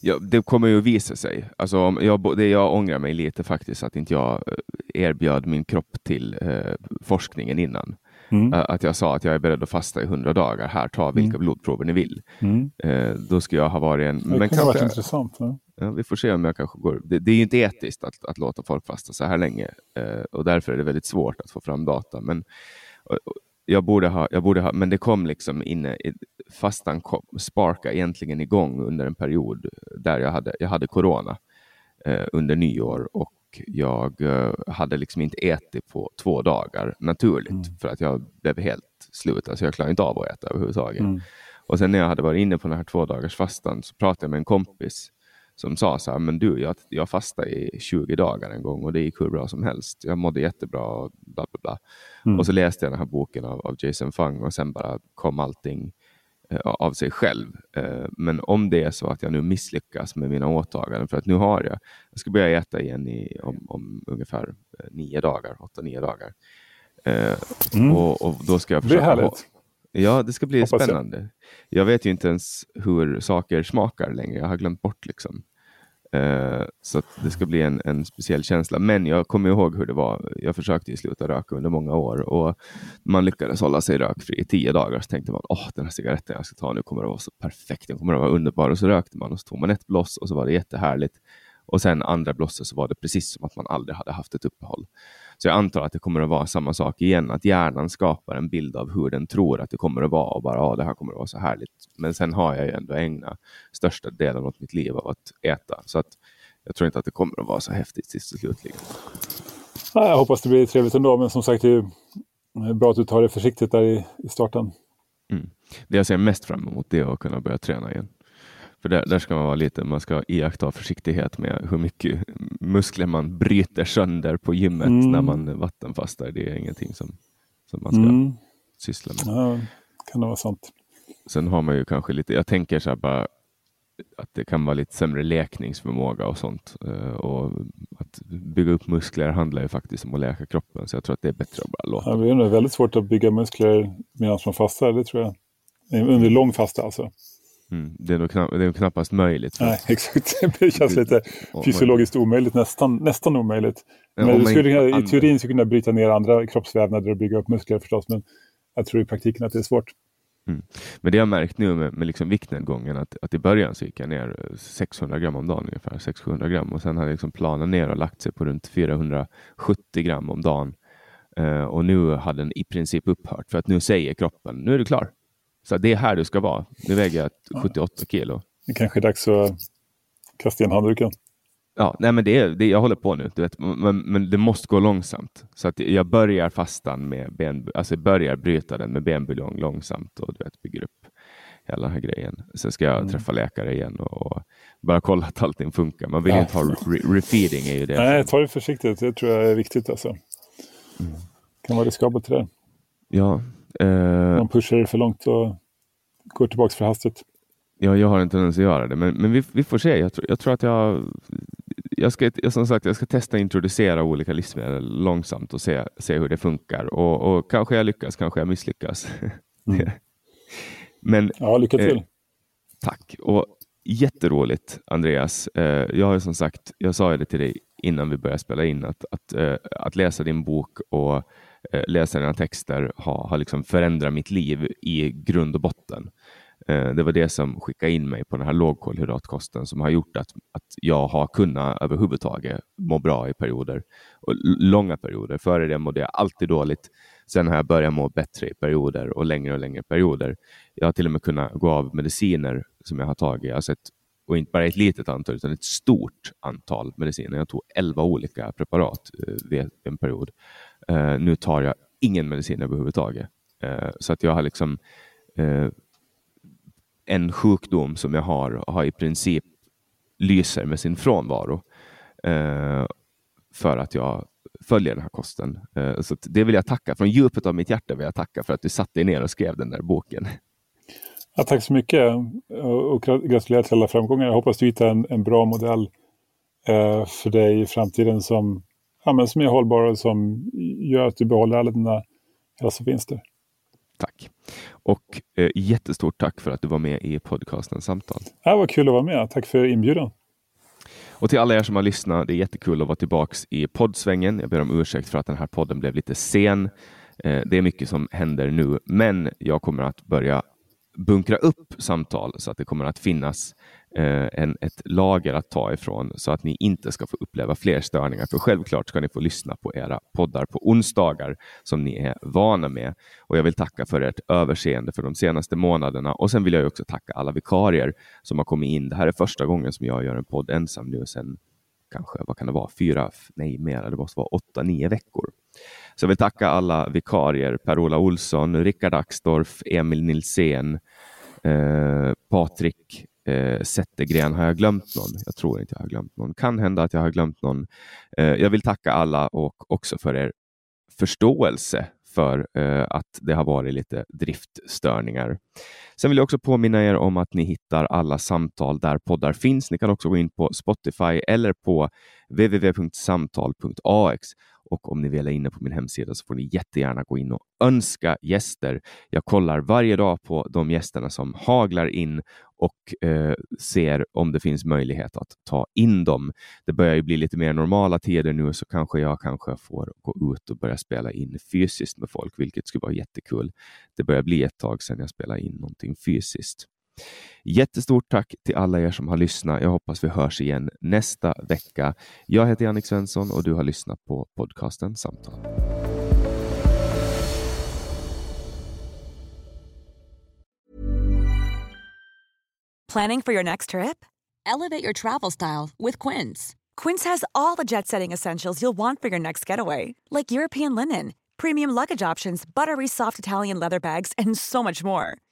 Ja, det kommer ju att visa sig. Alltså, om jag, det jag ångrar mig lite faktiskt att inte jag eh, erbjöd min kropp till eh, forskningen innan. Mm. Eh, att jag sa att jag är beredd att fasta i hundra dagar. Här, ta vilka mm. blodprover ni vill. Mm. Eh, då skulle jag ha varit en... Det men kanske, varit intressant. Ja. Ja, vi får se om jag kanske går... Det, det är ju inte etiskt att, att låta folk fasta så här länge eh, och därför är det väldigt svårt att få fram data. Men jag borde ha, jag borde ha, men det kom liksom inne, fastan kom, sparka egentligen igång under en period där jag hade, jag hade corona eh, under nyår och jag eh, hade liksom inte ätit på två dagar naturligt mm. för att jag blev helt slut. Alltså jag klarade inte av att äta överhuvudtaget. Mm. Och sen när jag hade varit inne på den här två dagars fastan så pratade jag med en kompis som sa så här, men du, jag, jag fastade i 20 dagar en gång och det gick hur bra som helst. Jag mådde jättebra och bla bla bla. Mm. Och så läste jag den här boken av, av Jason Fung och sen bara kom allting av sig själv. Eh, men om det är så att jag nu misslyckas med mina åtaganden, för att nu har jag, jag ska börja äta igen i, om, om ungefär eh, nio dagar, åtta, nio dagar. Mm. Och, och, då ska jag försöka... Det är härligt. Ja, det ska bli Hoppas spännande. Jag. jag. vet ju inte ens hur saker smakar längre. Jag har glömt bort liksom. Eh, så det ska bli en, en speciell känsla. Men jag kommer ihåg hur det var. Jag försökte ju sluta röka under många år och man lyckades hålla sig rökfri i tio dagar. Så tänkte man, åh, den här cigaretten jag ska ta nu kommer att vara så perfekt. Den kommer att vara underbar. Och så rökte man och så tog man ett bloss och så var det jättehärligt. Och sen andra blosset så var det precis som att man aldrig hade haft ett uppehåll. Så jag antar att det kommer att vara samma sak igen, att hjärnan skapar en bild av hur den tror att det kommer att vara och bara, ja, det här kommer att vara så härligt. Men sen har jag ju ändå ägnat största delen av mitt liv av att äta, så att jag tror inte att det kommer att vara så häftigt sist och slutligen. Jag hoppas det blir trevligt ändå, men som sagt, det är bra att du tar det försiktigt där i, i starten. Mm. Det jag ser mest fram emot det är att kunna börja träna igen. För där, där, ska man vara lite, man ska iaktta försiktighet med hur mycket muskler man bryter sönder på gymmet mm. när man vattenfastar. Det är ingenting som, som man ska mm. syssla med. Ja, kan det vara sant. Sen har man ju kanske lite, jag tänker så här bara att det kan vara lite sämre läkningsförmåga och sånt. Eh, och att bygga upp muskler handlar ju faktiskt om att läka kroppen, så jag tror att det är bättre att bara låta. Ja, det är väldigt svårt att bygga muskler medan man fastar, det tror jag. Under lång fasta alltså. Mm, det, är nog knapp, det är knappast möjligt. Nej, exakt. Det känns lite fysiologiskt omöjligt, nästan, nästan omöjligt. Men ja, du skulle, I teorin skulle kunna bryta ner andra kroppsvävnader och bygga upp muskler förstås, men jag tror i praktiken att det är svårt. Mm. Men det jag märkt nu med, med liksom viktnedgången, att, att i början så gick jag ner 600 gram om dagen ungefär, 600 gram och sen har jag liksom planat ner och lagt sig på runt 470 gram om dagen. Uh, och nu har den i princip upphört för att nu säger kroppen, nu är du klar. Så det är här du ska vara. Nu väger jag 78 kilo. Det kanske är dags att kasta in handduken. Ja, nej men det är, det, jag håller på nu, du vet, men, men det måste gå långsamt. Så att jag börjar fastan med ben, alltså börjar bryta den med benbuljong långsamt och du vet, bygger upp hela den här grejen. Sen ska jag mm. träffa läkare igen och bara kolla att allting funkar. Man vill ja. inte ha re refeeding. Är ju det Nej, ta det försiktigt. Det tror jag är viktigt. Alltså. Mm. kan vara riskabelt det där. Ja, Uh, Man pushar det för långt och går tillbaka för hastigt. Ja, jag har en tendens att göra det, men, men vi, vi får se. Jag, tror, jag tror att jag, jag ska, som sagt, jag ska testa introducera olika livsmedel långsamt och se, se hur det funkar. Och, och kanske jag lyckas, kanske jag misslyckas. Mm. men, ja, lycka till. Eh, tack. Och jätteroligt, Andreas. Eh, jag har som sagt, jag sa det till dig innan vi började spela in, att, att, eh, att läsa din bok och eh, Eh, läsa dina texter har, har liksom förändrat mitt liv i grund och botten. Eh, det var det som skickade in mig på den här lågkolhydratkosten som har gjort att, att jag har kunnat överhuvudtaget må bra i perioder, och långa perioder. Före det mådde jag alltid dåligt. Sen har jag börjat må bättre i perioder och längre och längre perioder. Jag har till och med kunnat gå av mediciner som jag har tagit. Jag har sett, och inte bara ett litet antal, utan ett stort antal mediciner. Jag tog elva olika preparat eh, vid en period. Eh, nu tar jag ingen medicin överhuvudtaget. Eh, så att jag har liksom en sjukdom som jag har, har i princip lyser med sin frånvaro för att jag följer den här kosten. så det vill jag tacka, från djupet av mitt hjärta vill jag tacka för att du satte dig ner och skrev den där boken. Ja, tack så mycket och gratulerar till alla framgångar. Jag hoppas du hittar en, en bra modell för dig i framtiden som ja, men som är hållbara och som gör att du behåller alla dina hälsovinster. Tack. Och eh, jättestort tack för att du var med i podcasten Samtal. Ja, vad kul att vara med. Tack för inbjudan. Och till alla er som har lyssnat, det är jättekul att vara tillbaks i poddsvängen. Jag ber om ursäkt för att den här podden blev lite sen. Eh, det är mycket som händer nu, men jag kommer att börja bunkra upp samtal så att det kommer att finnas eh, en, ett lager att ta ifrån så att ni inte ska få uppleva fler störningar. För självklart ska ni få lyssna på era poddar på onsdagar som ni är vana med. Och jag vill tacka för ert överseende för de senaste månaderna och sen vill jag också tacka alla vikarier som har kommit in. Det här är första gången som jag gör en podd ensam nu sedan kanske, vad kan det vara, fyra, nej mer, det måste vara åtta, nio veckor. Så jag vill tacka alla vikarier, Per-Ola Olsson, Rickard Axdorff, Emil Nilsén, eh, Patrik eh, Zettergren. Har jag glömt någon? Jag tror inte jag har glömt någon. Kan hända att jag har glömt någon. Eh, jag vill tacka alla och också för er förståelse för eh, att det har varit lite driftstörningar. Sen vill jag också påminna er om att ni hittar alla samtal där poddar finns. Ni kan också gå in på Spotify eller på www.samtal.ax och om ni väl är inne på min hemsida så får ni jättegärna gå in och önska gäster. Jag kollar varje dag på de gästerna som haglar in och eh, ser om det finns möjlighet att ta in dem. Det börjar ju bli lite mer normala tider nu så kanske jag kanske får gå ut och börja spela in fysiskt med folk, vilket skulle vara jättekul. Det börjar bli ett tag sedan jag spelade in någonting fysiskt. Jättestort tack till alla er som har lyssnat. Jag hoppas vi hörs igen nästa vecka. Jag heter Jannik Svensson och du har lyssnat på podcasten Samtal. Planning for your next trip? Elevate your travel style with Quince. Quince has all the jet setting essentials you'll want for your next getaway, like European linen, premium luggage options, buttery soft Italian leather bags, and so much more.